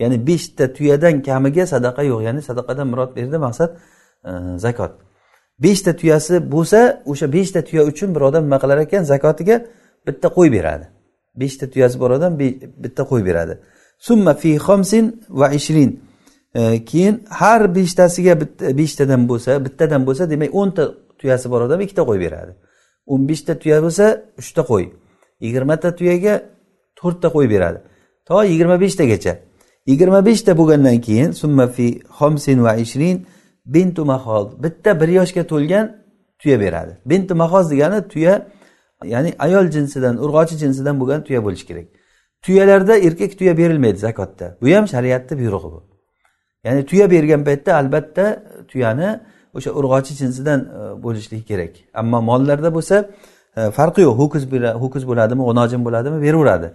Ya'ni beshta tuyadan kamiga sadaqa yo'q. Ya'ni sadaqadan murod bu yerda maqsad e, zakot. Beshta tuyasi bo'lsa o'sha beshta tuya uchun bir odam nima qilar ekan? Zakotiga bitta qo'y beradi. Beshta tuyasi bor odam bitta qo'y beradi. Summa fi xomsin va ishrin. E, keyin har beshtasiga beshtadan bo'lsa bittadan bo'lsa demak o'nta tuyasi bor odam ikkita qo'y beradi. O'n beshta tuya bo'lsa uchta qo'y. Yigirmata tuyaga to'rtta qo'y beradi. To yigirma beshtagacha. Yigirma beshta bo'lgandan keyin summa fi xomsin va ishrin bintu mahoz bitta bir yoshga to'lgan tuya beradi. Bintu mahoz degani tuya ya'ni ayol jinsidan urg'ochi jinsidan bo'lgan tuya bo'lishi kerak. Tuyalarda erkak tuya berilmaydi zakotda. Bu ham shariatni buyrug'i bu. Ya'ni tuya bergan paytda albatta tuyani o'sha urg'ochi jinsidan e, bo'lishligi kerak. Ammo mollarda bo'lsa e, farqi yo'q. Ho'kiz ho'kiz bo'ladimi g'unojin bo'ladimi beraveradi.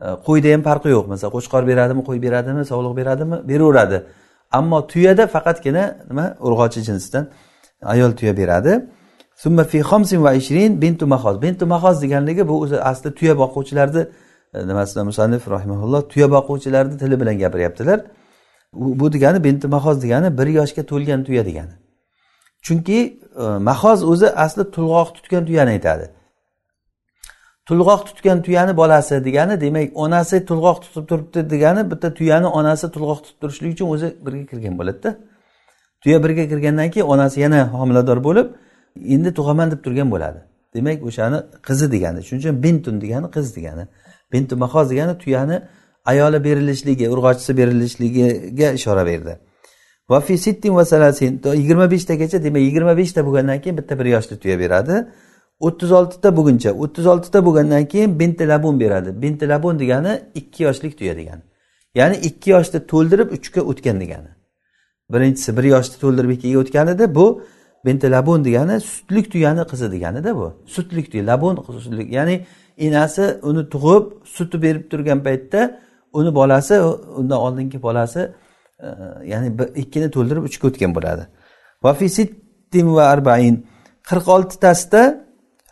E, qo'yda ham farqi yo'q. Masalan qo'chqor beradimi qo'y beradimi sovliq beradimi beraveradi. Ammo tuyada faqatgina nima? Urg'ochi jinsdan ayol tuya beradi. Summa fi xomsin va ishrin bintu mahoz bintu mahoz deganligi bu o'zi asli tuya boquvchilarni e, nimasida musannif rahimaulloh tuya boquvchilarni tili bilan gapiryaptilar. Bu degani bintu mahoz degani bir yoshga to'lgan tuya degani. Chunki e, mahoz o'zi asli to'lg'oq tutgan tuyani aytadi. Tulg'oq tutgan tuyani bolasi degani demak onasi tulg'oq tutib turibdi degani bitta tuyani onasi tulg'oq tutib turishlik uchun o'zi birga kirgan bo'ladida. Tuya birga kirgandan keyin onasi yana homilador bo'lib endi tug'aman deb turgan bo'ladi. Demak o'shani qizi degani shuning uchun bintun degani qiz degani. Bintu mahoz degani tuyani ayoli berilishligi urg'ochisi berilishligiga ishora berdi. Vafi sittin va salasin yigirma beshtagacha demak yigirma beshta bo'lgandan keyin bitta bir yoshli tuya beradi. O'ttiz oltita bo'lguncha o'ttiz oltita bo'lgandan keyin binti labun beradi. Binti labun degani ikki yoshlik tuya degani. Ya'ni ikki yoshni to'ldirib uchga o'tgan degani. Birinchisi bir yoshni to'ldirib ikkiga o'tgan edi. Bu binti labun degani sutlik tuyani qizi deganida bu. Sutlik tuya labun sutlik. Ya'ni enasi uni tug'ib sutni berib turgan paytda uni bolasi undan oldingi bolasi e, ya'ni ikkini to'ldirib uchga o'tgan bo'ladi. Va arbain. Qirq oltitasida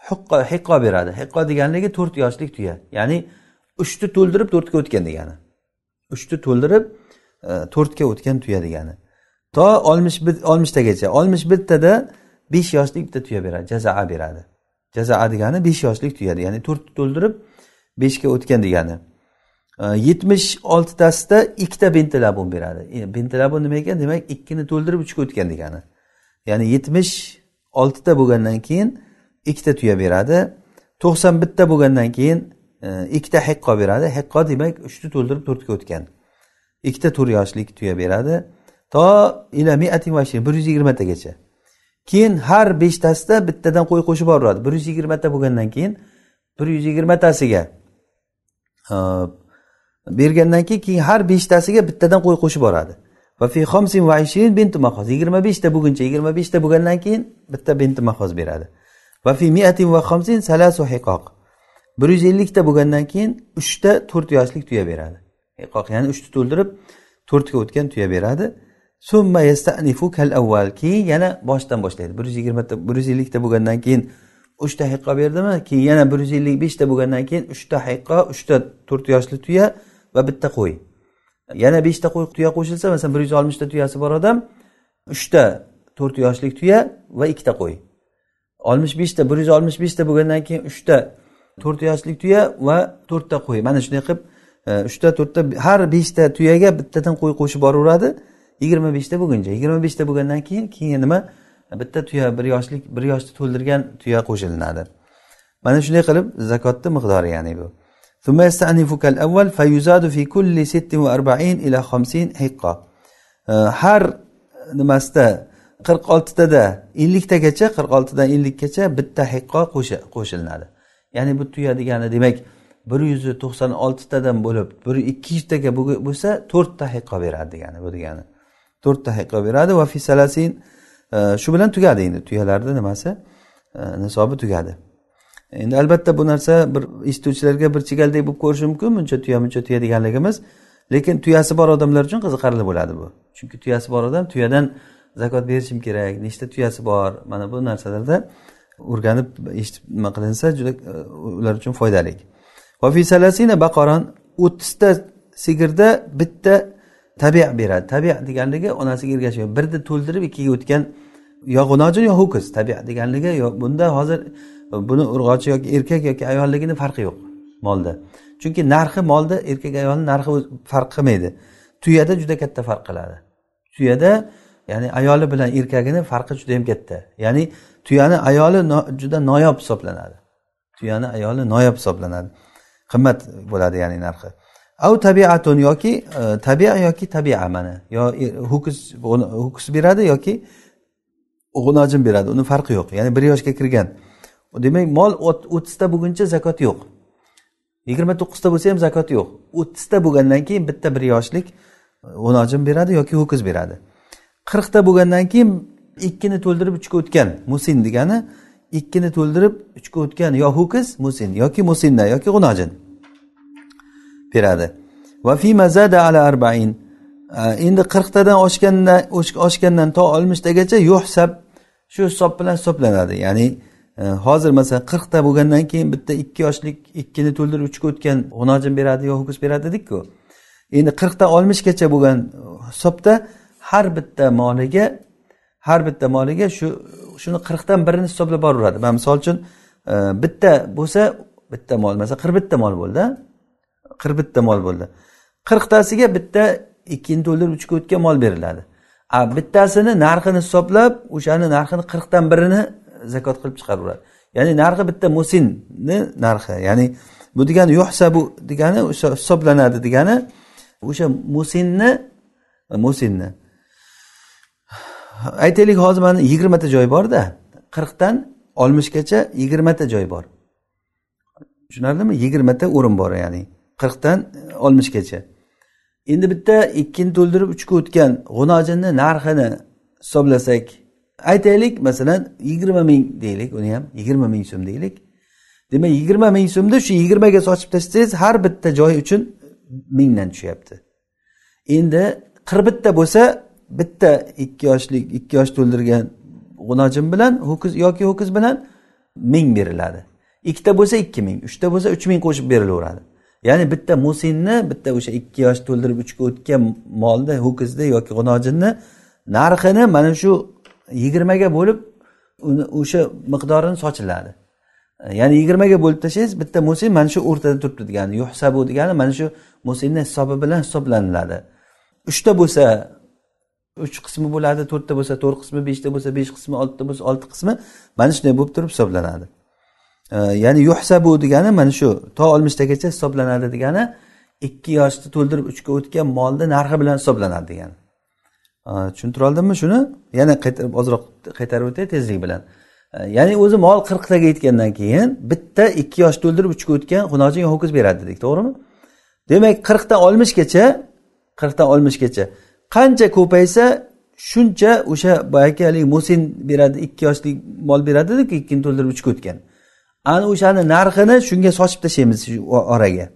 huqqo hiqqo beradi. Hiqqo deganligi to'rt yoshlik tuya. Ya'ni uchni to'ldirib to'rtga o'tgan degani. Uchni to'ldirib e, to'rtga o'tgan tuya degani. To oltmish oltmishtagacha oltmish bittada besh yoshlik bitta tuya beradi jazaa beradi. Jazaa degani besh yoshlik tuya ya'ni to'rtni to'ldirib beshga o'tgan degani. E, yetmish oltitasida ikkita bentilabun beradi. E, bentilabun nima ekan? Demak ikkini to'ldirib uchga o'tgan degani. Ya'ni yetmish oltita bo'lgandan keyin ikkita tuya beradi. To'qson bitta bo'lgandan keyin e, ikkita hiqqo beradi. Hiqqo demak uchni to'ldirib to'rtga o'tgan. Ikkita to'rt yoshlik tuya beradi. To ila bir yuz yigirmatagacha. Keyin har beshtasida bittadan qo'y qo'shib boraveradi bir yuz yigirmata bo'lgandan keyin bir yuz yigirmatasiga e, bergandan keyin keyin har beshtasiga bittadan qo'y qo'shib boradi yigirma beshta bo'lguncha yigirma beshta bo'lgandan keyin bitta binti mahoz beradi. Va fi miatin va xomsin salasu hiqoq. Bir yuz ellikta bo'lgandan keyin uchta to'rt yoshlik tuya beradi. Hiqoq ya'ni uchni to'ldirib to'rtga o'tgan tuya beradi. Summa yastanifu kal avval keyin yana boshidan boshlaydi. Bir yuz yigirmata bir yuz ellikta bo'lgandan keyin uchta hiqqo berdimi? Keyin yana bir yuz ellik beshta bo'lgandan keyin uchta hiqqo uchta to'rt yoshli tuya va bitta qo'y. Yana beshta qo'y tuya qo'shilsa masalan bir yuz oltmishta tuyasi bor odam uchta to'rt yoshlik tuya va ikkita qo'y. Oltmish beshta bir yuz oltmish beshta bo'lgandan keyin uchta to'rt yoshlik tuya va to'rtta qo'y. Mana shunday qilib e, uchta to'rtta har beshta tuyaga bittadan qo'y qo'shib boraveradi. Yigirma beshta bo'lguncha yigirma beshta bo'lgandan keyin keyin nima? Bitta tuya bir yoshlik bir yoshni to'ldirgan tuya qo'shilinadi. Mana shunday qilib zakotni miqdori ya'ni bu. E, har nimasida qirq oltitada elliktagacha qirq oltidan ellikkacha bitta hiqqo qo'shilinadi ya'ni bu tuya degani demak bir yuz to'qson oltitadan bo'lib bir ikki yuztaga bo'lsa to'rtta hiqqo beradi degani bu degani. To'rtta hiqqo beradi. Va fisalasin e, shu bilan tugadi endi. Tuyalarni nimasi? E, nisobi tugadi. Endi albatta bu narsa bir eshituvchilarga bir chigaldek bo'lib ko'rishi mumkin. Buncha tuya buncha tuya deganligimiz lekin tuyasi bor odamlar uchun qiziqarli bo'ladi bu. Chunki tuyasi bor odam tuyadan zakot berishim kerak nechta tuyasi bor mana bu narsalarda o'rganib eshitib nima qilinsa juda e, ular uchun foydali baqoron o'ttizta sigirda bitta tabiat beradi. Tabiat deganligi onasiga ergashgan birni to'ldirib ikkiga o'tgan yo g'unojin yo ho'kiz. Tabiat deganligi yo bunda hozir buni urg'ochi yoki erkak yoki ayolligini farqi yo'q molda. Chunki narxi molda erkak ayolni narxi farq qilmaydi. Tuyada juda katta farq qiladi. Tuyada ya'ni ayoli bilan erkagini farqi juda yam katta. Ya'ni tuyani ayoli juda noyob hisoblanadi. Tuyani ayoli noyob hisoblanadi. Qimmat bo'ladi ya'ni narxi. Av tabiatun yoki e, tabia yoki tabia mana. Yo e, ho'kiz ho'kiz beradi yoki g'unojin beradi. Uni farqi yo'q. Ya'ni bir yoshga kirgan. Demak mol o'ttizta bo'lguncha zakot yo'q. Yigirma to'qqizta bo'lsa ham zakot yo'q. O'ttizta bo'lgandan keyin bitta bir yoshlik g'unojin beradi yoki ho'kiz beradi. Qirqta bo'lgandan keyin ikkini to'ldirib uchga o'tgan musin degani ikkini to'ldirib uchga o'tgan yo ho'kiz musin yoki musinna yoki g'unojin beradi. Va fi mazada ala arbain. Endi qirqtadan oshganda oshgandan to oltmishtagacha yuhsab shu hisob bilan hisoblanadi. Ya'ni e, hozir masalan qirqta bo'lgandan keyin bitta ikki yoshlik ikkini to'ldirib uchga o'tgan g'unojin beradi yo ho'kiz beradi dedikku. Endi qirqdan oltmishgacha bo'lgan hisobda har bitta moliga har bitta moliga shu shuni qirqdan birini hisoblab boraveradi. Man misol uchun e, bitta bo'lsa bitta mol masalan qirq bitta mol bo'ldi qirq bitta mol bo'ldi. Qirqtasiga bitta ikkini to'ldirib uchga o'tgan mol beriladi. A bittasini narxini hisoblab o'shani narxini qirqdan birini zakot qilib chiqaraveradi ya'ni narxi bitta musinni narxi ya'ni bu degani yuhsabu degani o'sha hisoblanadi degani o'sha musinni musinni aytaylik hozir mana yigirmata joy borda. Qirqdan oltmishgacha yigirmata joy bor. Tushunarlimi? Yigirmata o'rin bor ya'ni qirqdan oltmishgacha endi bitta ikkini to'ldirib uchga o'tgan g'unojinni narxini hisoblasak aytaylik masalan yigirma ming deylik uni ham yigirma ming so'm deylik. Demak yigirma ming so'mni shu yigirmaga sochib tashlasangiz har bitta joy uchun mingdan tushyapti. Endi qirq bitta bo'lsa bitta ikki yoshlik ikki yosh to'ldirgan g'unojin bilan ho'kiz yoki ho'kiz bilan ming beriladi. Ikkita bo'lsa ikki ming uchta bo'lsa uch ming qo'shib berilaveradi. Ya'ni bitta musinni bitta o'sha ikki yosh to'ldirib uchga o'tgan molni ho'kizni yoki g'unojinni narxini mana shu yigirmaga bo'lib uni o'sha miqdorini sochiladi. Ya'ni yigirmaga bo'lib tashlasangiz bitta musin mana shu o'rtada turibdi degani yuhsabu degani mana shu musinni hisobi bilan hisoblaniladi. Uchta bo'lsa uch qismi bo'ladi to'rtta bo'lsa to'rt qismi beshta bo'lsa besh qismi oltita bo'lsa olti qismi mana shunday bo'lib turib hisoblanadi. Ya'ni yuhsabu degani mana shu to oltmishtagacha hisoblanadi degani ikki yoshni to'ldirib uchga o'tgan molni narxi bilan hisoblanadi degani. Tushuntira oldimmi shuni? Yana qaytarib ozroq qaytarib o'tay tezlik bilan. Ya'ni o'zi mol qirqtaga yetgandan keyin bitta ikki yosh to'ldirib uchga o'tgan xunojin ho'kiz beradi dedik to'g'rimi? Demak qirqdan oltmishgacha qirqdan oltmishgacha qancha ko'paysa shuncha o'sha boyagi haligi musin beradi ikki yoshlik mol beradi ikkini to'ldirib uchga o'tgan. Ana o'shani narxini shunga sochib tashlaymiz shu oraga.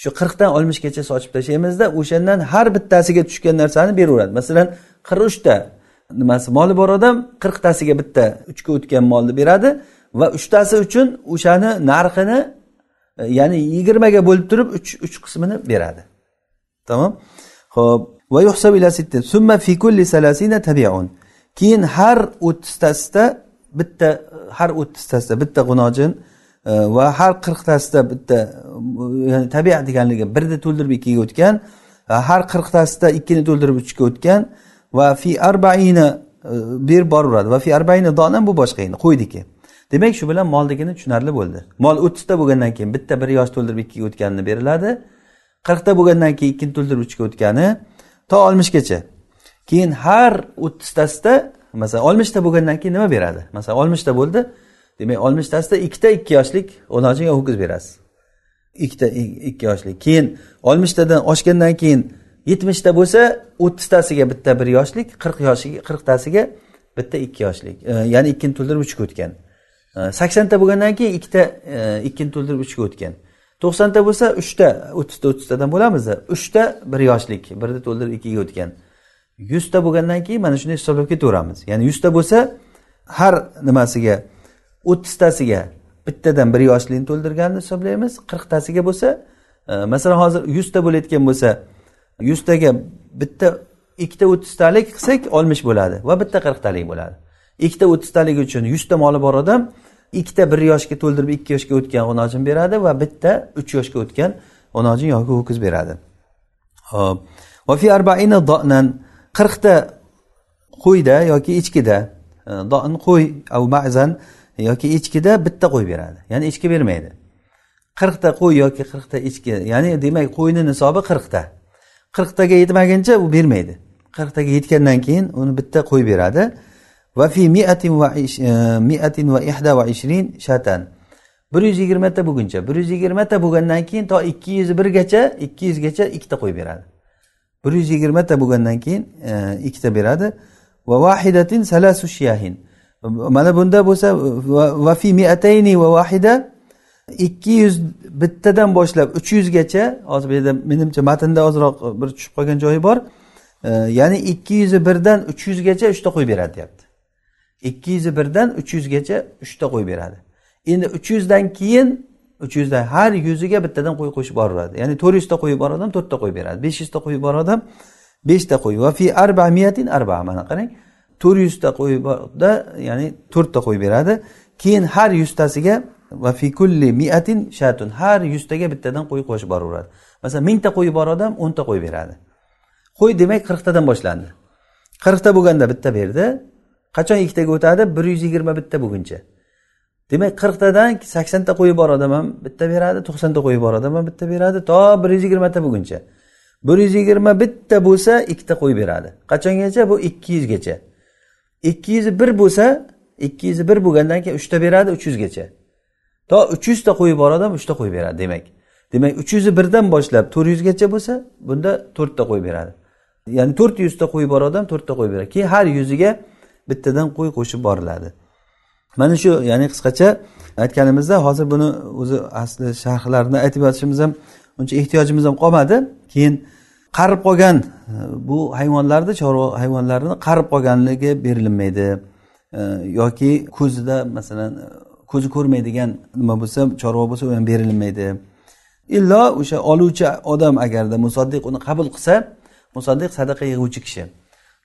Shu qirqdan oltmishgacha sochib tashlaymizda o'shandan har bittasiga tushgan narsani beraveradi. Masalan qirq uchta nimasi moli bor odam qirqtasiga bitta uchga o'tgan molni beradi va uchtasi uchun o'shani narxini e, ya'ni yigirmaga bo'lib turib uch uch qismini beradi. Tamom ho'p keyin har o'ttiztasida bitta har o'ttiztasida bitta g'unojin e, va har qirqtasida bitta ya'ni tabiat deganligi birni to'ldirib ikkiga o'tgan e, har qirqtasida ikkini to'ldirib uchga o'tgan va fi arbaini e, ber boraveradi va fi arbaini dona bu boshqa endi qo'ydiki. Demak shu bilan molnikini tushunarli bo'ldi. Mol o'ttizta bo'lgandan keyin bitta bir yosh to'ldirib ikkiga o'tganini beriladi. Qirqta bo'lgandan keyin ikkini to'ldirib uchga o'tgani to oltmishgacha keyin har o'ttiztasida masalan oltmishta bo'lgandan keyin nima beradi? Masalan oltmishta bo'ldi demak oltmishtasida ikkita ikki yoshlik o'nojinga ho'kiz berasiz. Ikkita ikki yoshlik. Keyin oltmishtadan oshgandan keyin yetmishta bo'lsa o'ttiztasiga bitta bir yoshlik qirq yoshiga qirqtasiga bitta ikki yoshlik. E, ya'ni ikkini to'ldirib uchga o'tgan. E, saksonta bo'lgandan keyin ikkita e, ikkini to'ldirib uchga o'tgan. To'qsonta bo'lsa uchta o'ttizta o'ttiztadan bo'lamiz. Uchta bir yoshlik birni to'ldirib ikkiga o'tgan. Yuzta bo'lgandan keyin mana shunday hisoblab ketaveramiz. Ya'ni yuzta bo'lsa har nimasiga o'ttiztasiga bittadan bir yoshlikni to'ldirganini hisoblaymiz. Qirqtasiga bo'lsa e, masalan hozir yuzta bo'layotgan bo'lsa yuztaga bitta ikkita o'ttiztalik qilsak oltmish bo'ladi va bitta qirqtalik bo'ladi. Ikkita o'ttiztalik uchun yuzta moli bor odam ikkita bir yoshga to'ldirib ikki yoshga o'tgan g'unojin beradi va bitta uch yoshga o'tgan g'unojin yoki ho'kiz beradi. Hop qirqta qo'yda yoki echkida e, don qo'y av ma'zan yoki echkida bitta qo'y beradi. Ya'ni echki bermaydi. Qirqta qo'y yoki qirqta echki ya'ni demak qo'yni nisobi qirqta. Qirqtaga yetmaguncha u bermaydi. Qirqtaga yetgandan keyin uni bitta qo'y beradi. Va fi miatin va eh, miatin va ihda va ishrin shatan bir yuz yigirmata bo'lguncha bir yuz yigirmata bo'lgandan keyin to ikki yuz birgacha ikki yuzgacha ikkita qo'yib beradi. Bir yuz yigirmata bo'lgandan keyin eh, ikkita beradi. Va vahidatin salasu shiyahin. Mana bunda bo'lsa va fi miatayni va vahida ikki yuz bittadan boshlab uch yuzgacha hozir bu yerda menimcha matnda ozroq bir tushib qolgan joyi bor eh, ya'ni ikki yuz birdan uch yuzgacha uchta qo'yib beradi deyapti. Ikki yuz birdan uch yuzgacha uchta qo'y beradi. Endi uch yuzdan keyin uch yuzdan har yuziga bittadan qo'y qo'shib boraveradi ya'ni to'rt yuzta qo'yi bor odam to'rtta qo'y beradi. besh yuzta qo'yi bor odam beshta qo'y. Va fi arba miyatin arba mana qarang. to'rt yuzta qo'y borda ya'ni to'rtta qo'y beradi. Keyin har yuztasiga va fi kulli miatin shatun har yuztaga bittadan qo'y qo'shib boraveradi masalan mingta qo'yi bor odam o'nta qo'y beradi. Qo'y demak qirqtadan boshlandi. Qirqta bo'lganda bitta berdi. Qachon ikkitaga o'tadi? Bir yuz yigirma bitta bo'lguncha demak qirqtadan saksonta qo'yi bor odam ham bitta beradi to'qsonta qo'yi bor odam ham bitta beradi to bir yuz yigirmata bo'lguncha bir yuz yigirma bitta bo'lsa ikkita qo'y beradi. Qachongacha? Bu ikki yuzgacha. Ikki yuz bir bo'lsa ikki yuz bir bo'lgandan keyin uchta beradi uch yuzgacha. To uch yuzta qo'yi bor odam uchta qo'y beradi demak. Demak uch yuzi birdan boshlab to'rt yuzgacha bo'lsa bunda to'rtta qo'y beradi. Ya'ni to'rt yuzta qo'y bor odam to'rtta qo'y beradi. Keyin har yuziga bittadan qo'y qo'shib boriladi. Mana shu ya'ni qisqacha aytganimizda hozir buni o'zi asli sharhlarini aytib yotishimiz ham uncha ehtiyojimiz ham qolmadi. Keyin qarib qolgan e, bu hayvonlarni chorva hayvonlarini qarib qolganligi berilinmaydi. E, yoki ko'zida masalan e, ko'zi ko'rmaydigan nima bo'lsa chorva bo'lsa u ham berilmaydi illo o'sha oluvchi odam agarda musaddiq uni qabul qilsa musaddiq sadaqa yig'uvchi kishi.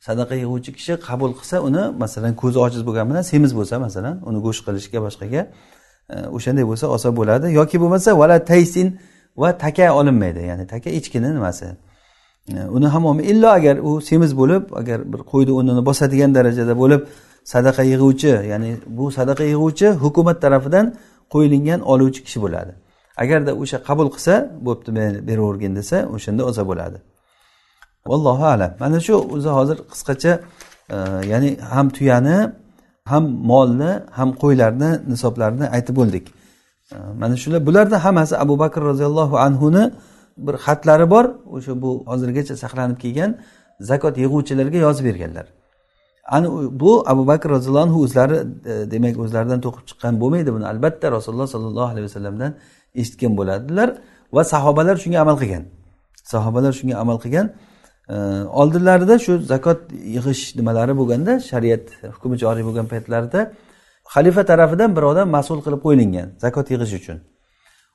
Sadaqa yig'uvchi kishi qabul qilsa uni masalan ko'zi ojiz bo'lgani bilan semiz bo'lsa masalan uni go'sht qilishga boshqaga e, o'shanday bo'lsa olsa bo'ladi. Yoki bo'lmasa vala taysin va taka olinmaydi. Ya'ni taka echkini nimasi? E, uni ham illo agar u semiz bo'lib agar bir qo'yni o'rnini bosadigan darajada bo'lib sadaqa yig'uvchi ya'ni bu sadaqa yig'uvchi hukumat tarafidan qo'yilingan oluvchi kishi bo'ladi. Agarda o'sha qabul qilsa bo'pti men beravergin desa o'shanda olsa bo'ladi. Vallohu alam. Mana shu o'zi hozir qisqacha e, ya'ni ham tuyani ham molni ham qo'ylarni nisoblarini aytib bo'ldik e, mana shular bularni hammasi abu bakr roziyallohu anhuni bir xatlari bor. O'sha bu hozirgacha saqlanib kelgan zakot yig'uvchilarga yozib berganlar. Ana bu abu bakr roziyallohu anhu o'zlari e, demak o'zlaridan to'qib chiqqan bo'lmaydi buni. Albatta rasululloh sollallohu alayhi vasallamdan eshitgan bo'ladilar va sahobalar shunga amal qilgan. Sahobalar shunga amal qilgan. Oldinlarida shu zakot yig'ish nimalari bo'lganda shariat hukmi joriy bo'lgan paytlarida xalifa tarafidan bir odam mas'ul qilib qo'yilgan zakot yig'ish uchun.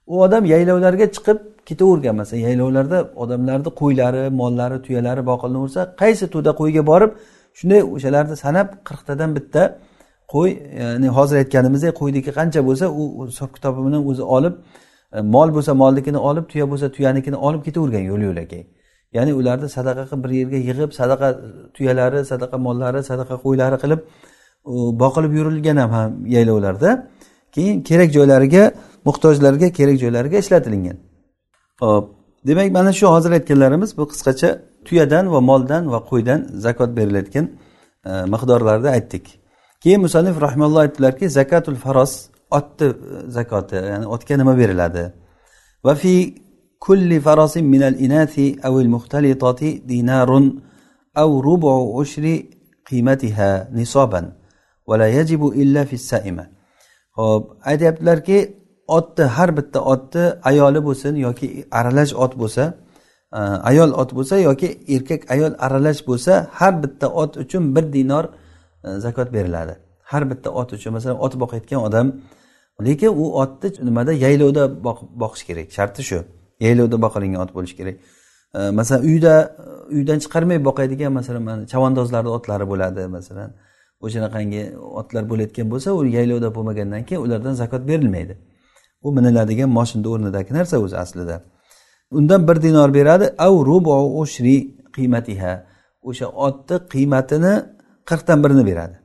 U odam yaylovlarga chiqib ketavergan masalan yaylovlarda odamlarni qo'ylari mollari tuyalari boqilaversa qaysi to'da qo'yga borib shunday o'shalarni sanab qirqtadan bitta qo'y ya'ni hozir aytganimizdek qo'yniki qancha bo'lsa u hisob kitobi bilan o'zi olib e, mol bo'lsa molnikini olib tuya bo'lsa tuyanikini olib ketavergan yo'l yo'lakay. Ya'ni ularni sadaqa qilib bir yerga yig'ib sadaqa tuyalari sadaqa mollari sadaqa qo'ylari qilib boqilib yurilgan ham yaylovlarda. Keyin kerak joylariga muhtojlarga kerak joylariga ishlatilingan. Hop demak mana shu hozir aytganlarimiz bu qisqacha tuyadan va moldan va qo'ydan zakot berilayotgan e, miqdorlarni aytdik. Keyin musannif rahmalloh aytdilarki zakatul faros otni e, zakoti ya'ni otga nima beriladi? Va fi كل فرس من الإناث أو المختلطة دينار أو ربع عشر قيمتها نصابا ولا يجب إلا في السائمة ho'p aytyaptilarki otni har bitta otni ayoli bo'lsin yoki aralash ot bo'lsa ayol ot bo'lsa yoki erkak ayol aralash bo'lsa har bitta ot uchun bir dinor zakot beriladi har bitta ot uchun masalan ot boqayotgan odam lekin u otni nimada yaylovda boqish kerak sharti shu Yaylovda boqilingan ot bo'lishi kerak. Masalan uyda uydan chiqarmay boqadigan masalan mana chavandozlarni otlari bo'ladi masalan. O'shanaqangi otlar bo'layotgan bo'lsa u yaylovda bo'lmagandan keyin ulardan zakot berilmaydi. U miniladigan moshinni o'rnidagi narsa o'zi aslida. Undan bir dinor beradi av rubu ushri qiymatiha. O'sha otni qiymatini qirqdan birini beradi.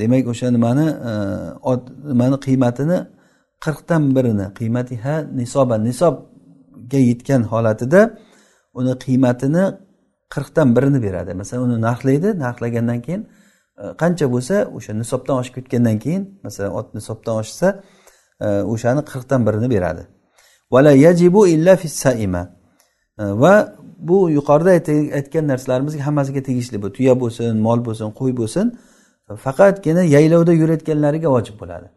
Demak o'sha nimani e, ot nimani qiymatini qirqdan birini qiymatiha nisoban nisob ga yetgan holatida uni qiymatini qirqdan birini beradi. Masalan uni narxlaydi narxlagandan keyin e, qancha bo'lsa o'sha nisobdan oshib ketgandan keyin masalan ot nisobdan oshsa e, o'shani qirqdan birini beradi. Vala yajibu illa saima. E, va bu yuqorida aytgan narsalarimizga hammasiga tegishli bu. Tuya bo'lsin mol bo'lsin qo'y bo'lsin faqatgina yaylovda yurayotganlariga vojib bo'ladi.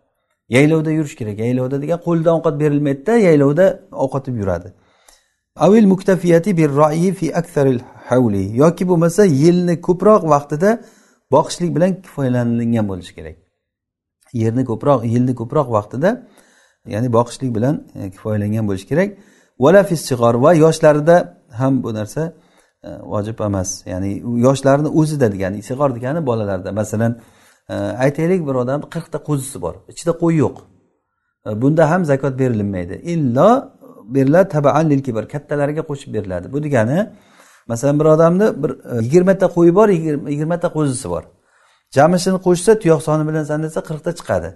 Yaylovda yurish kerak. Yaylovda degan qo'ldan ovqat berilmaydida yaylovda ovqatib yuradi. Avil muktafiyati bir fi aksaril havli yoki bo'lmasa yilni ko'proq vaqtida boqishlik bilan kifoyalanilgan bo'lishi kerak. Yerni ko'proq yilni ko'proq vaqtida ya'ni boqishlik bilan e, kifoyalangan bo'lishi kerak. Vala fissig'or va yoshlarida ham bu narsa e, vojib emas. Ya'ni yoshlarni o'zida degani sig'or degani bolalarda. Masalan aytaylik bir odamni qirqta qo'zisi bor. Ichida qo'y yo'q. Bunda ham zakot berilmaydi illo beriladi tabaan lil kibar kattalariga qo'shib beriladi. Bu degani masalan bir odamni bir e, yigirmata qo'yi bor yigirmata qo'zisi bor. Jamishini qo'shsa tuyoq soni bilan sanasa qirqta chiqadi.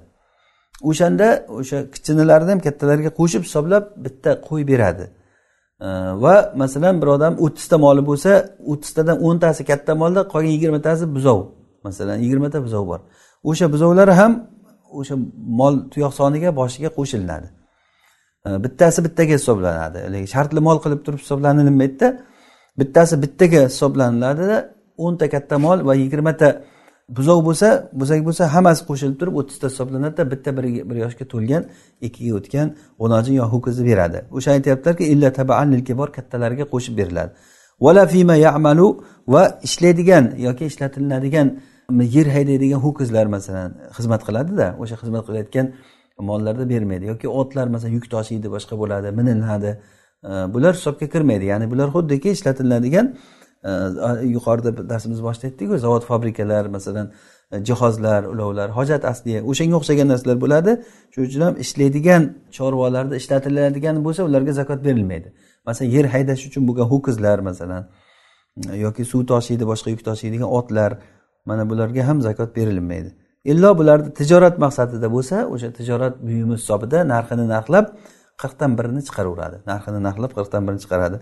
O'shanda o'sha kichinalarni ham kattalarga qo'shib hisoblab bitta qo'y beradi. Va masalan bir odam o'ttizta moli bo'lsa o'ttiztadan o'ntasi katta molda qolgan yigirmatasi buzov. Masalan yigirmata buzov bor. O'sha buzovlar ham o'sha mol tuyoq soniga boshiga qo'shilinadi bittasi bittaga hisoblanadi. Shartli mol qilib turib hisoblanilmaydida bittasi bittaga hisoblaniladida o'nta katta mol va yigirmata buzov bo'lsa buzak bo'lsa hammasi qo'shilib turib o'ttizta hisoblanadida bitta bir, bir yoshga to'lgan ikkiga o'tgan o'najin yo ho'kizni beradi. O'sha aytyaptilarki illa bor kattalarga qo'shib beriladi. Vala fima yamalu va ishlaydigan yoki ishlatilinadigan yer haydaydigan ho'kizlar masalan xizmat qiladida o'sha xizmat qilayotgan mollarda bermaydi yoki otlar masalan yuk tashiydi boshqa bo'ladi miniladi e, bular hisobga kirmaydi. Ya'ni bular xuddiki ishlatiladigan e, yuqorida darsimiz boshida aytdikku zavod fabrikalar masalan e, jihozlar ulovlar hojat asliya o'shanga o'xshagan narsalar bo'ladi. Shuning uchun ham ishlaydigan chorvalarda ishlatiladigan bo'lsa ularga zakot berilmaydi. Masalan yer haydash uchun bo'lgan ho'kizlar masalan yoki suv toshiydi boshqa yuk toshiydigan otlar mana bularga ham zakot berilmaydi. Illo bularni tijorat maqsadida bo'lsa o'sha tijorat buyumi hisobida narxini narxlab qirqdan birini chiqaraveradi. Narxini narxlab qirqdan birini chiqaradi.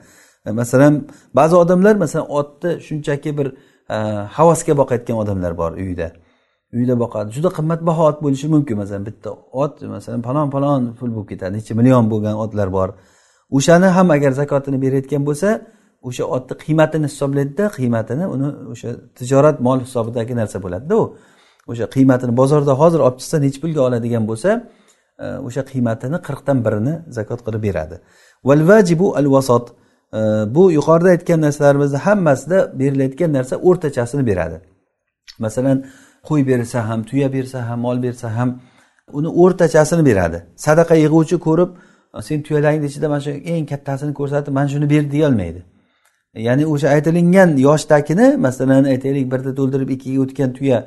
E, masalan ba'zi odamlar masalan otni shunchaki bir e, havasga boqayotgan odamlar bor uyida uyda boqadi. Juda qimmatbaho ot bo'lishi mumkin. Masalan bitta ot masalan falon falon pul bo'lib ketadi. Necha million bo'lgan otlar bor. O'shani ham agar zakotini berayotgan bo'lsa o'sha otni qiymatini hisoblaydida qiymatini uni o'sha tijorat mol hisobidagi narsa bo'ladida u o'sha qiymatini bozorda hozir olib chiqsa nechi pulga oladigan bo'lsa e, o'sha qiymatini qirqdan birini zakot qilib beradi. Val vajibu al vasot e, bu yuqorida aytgan narsalarimizni hammasida berilayotgan narsa o'rtachasini beradi. Masalan qo'y bersa ham tuya bersa ham mol bersa ham uni o'rtachasini beradi. Sadaqa yig'uvchi ko'rib sen tuyalaringni ichida mana shu eng kattasini ko'rsatib mana shuni ber deyolmaydi ya'ni o'sha aytilingan yoshdagini masalan aytaylik birda to'ldirib ikkiga o'tgan tuya.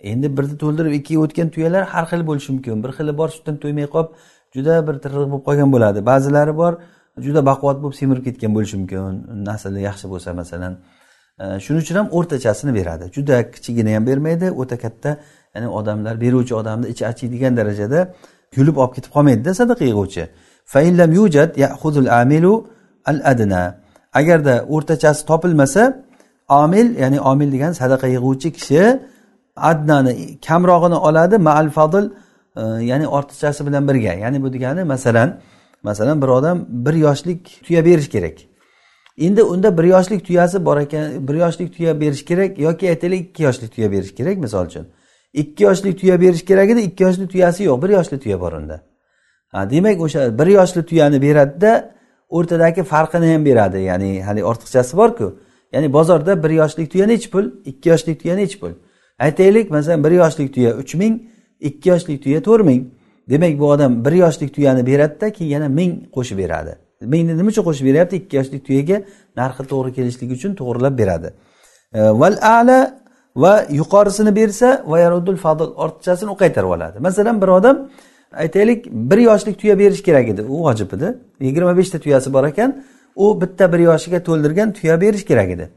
Endi birni to'ldirib ikkiga o'tgan tuyalar har xil bo'lishi mumkin. Bir xili bor sutdan to'ymay qolib juda bir tirriq bo'lib qolgan bo'ladi. Ba'zilari bor juda baquvvat bo'lib semirib ketgan bo'lishi mumkin. Nasli yaxshi bo'lsa masalan. Shuning uchun ham o'rtachasini beradi. Juda kichigini ham bermaydi o'ta katta ya'ni odamlar beruvchi odamni ichi achiydigan darajada yulib olib ketib qolmaydida sadaqa yig'uvchi agarda o'rtachasi topilmasa omil ya'ni omil degani sadaqa yig'uvchi kishi adnani kamrog'ini oladi maal fadl e, ya'ni ortiqchasi bilan birga. Ya'ni bu degani masalan masalan bir odam bir yoshlik tuya berish kerak. Endi unda bir yoshlik tuyasi bor ekan bir yoshlik tuya berish kerak yoki aytaylik ikki yoshlik tuya berish kerak misol uchun. Ikki yoshlik tuya berish kerak edi ikki yoshli tuyasi yo'q bir yoshli tuya bor unda. Ha demak o'sha bir yoshli tuyani beradida o'rtadagi farqini ham beradi. Ya'ni hali ortiqchasi borku ya'ni bozorda bir yoshlik tuya nechi pul ikki yoshlik tuya nechi pul? Aytaylik masalan bir yoshlik tuya uch ming ikki yoshlik tuya to'rt ming. Demak bu odam bir yoshlik tuyani beradida keyin yana ming qo'shib beradi. Mingni nima uchun qo'shib beryapti? Ikki yoshlik tuyaga narxi to'g'ri kelishligi uchun to'g'irlab beradi. E, Val ala va yuqorisini bersa va yarudul fadl ortiqchasini u qaytarib oladi. Masalan bir odam aytaylik bir yoshlik tuya berish kerak edi. U vojib edi. Yigirma beshta tuyasi bor ekan u bitta bir yoshiga to'ldirgan tuya berish kerak edi.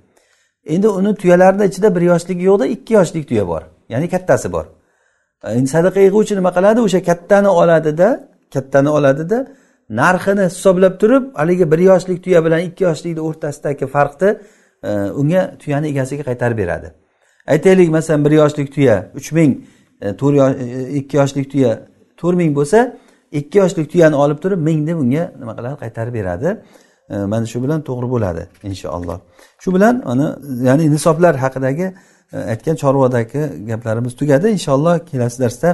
Endi uni tuyalarni ichida bir yoshligi yo'qda ikki yoshlik tuya bor. Ya'ni kattasi bor. E, endi sadaqa yig'uvchi nima qiladi? O'sha kattani oladida kattani oladida narxini hisoblab turib haligi bir yoshlik tuya bilan ikki yoshlikni o'rtasidagi farqni e, unga tuyani egasiga qaytarib beradi. Aytaylik masalan bir yoshlik tuya uch ming e, to'rt e, ikki yoshlik tuya to'rt ming bo'lsa ikki yoshlik tuyani olib turib ming deb unga nima qiladi qaytarib beradi. E, mana shu bilan to'g'ri bo'ladi inshaalloh. Shu bilan mana ya'ni nisoblar haqidagi e, aytgan chorvadagi gaplarimiz tugadi. Inshaalloh kelasi darsda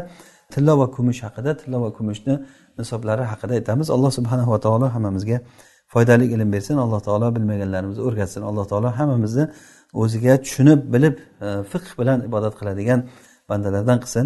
tilla va kumush haqida tilla va kumushni nisoblari haqida aytamiz. Alloh subhanahu va taolo hammamizga foydali ilm bersin. Alloh taolo bilmaganlarimizni o'rgatsin. Alloh taolo hammamizni o'ziga tushunib bilib e, fiqh bilan ibodat qiladigan bandalardan qilsin.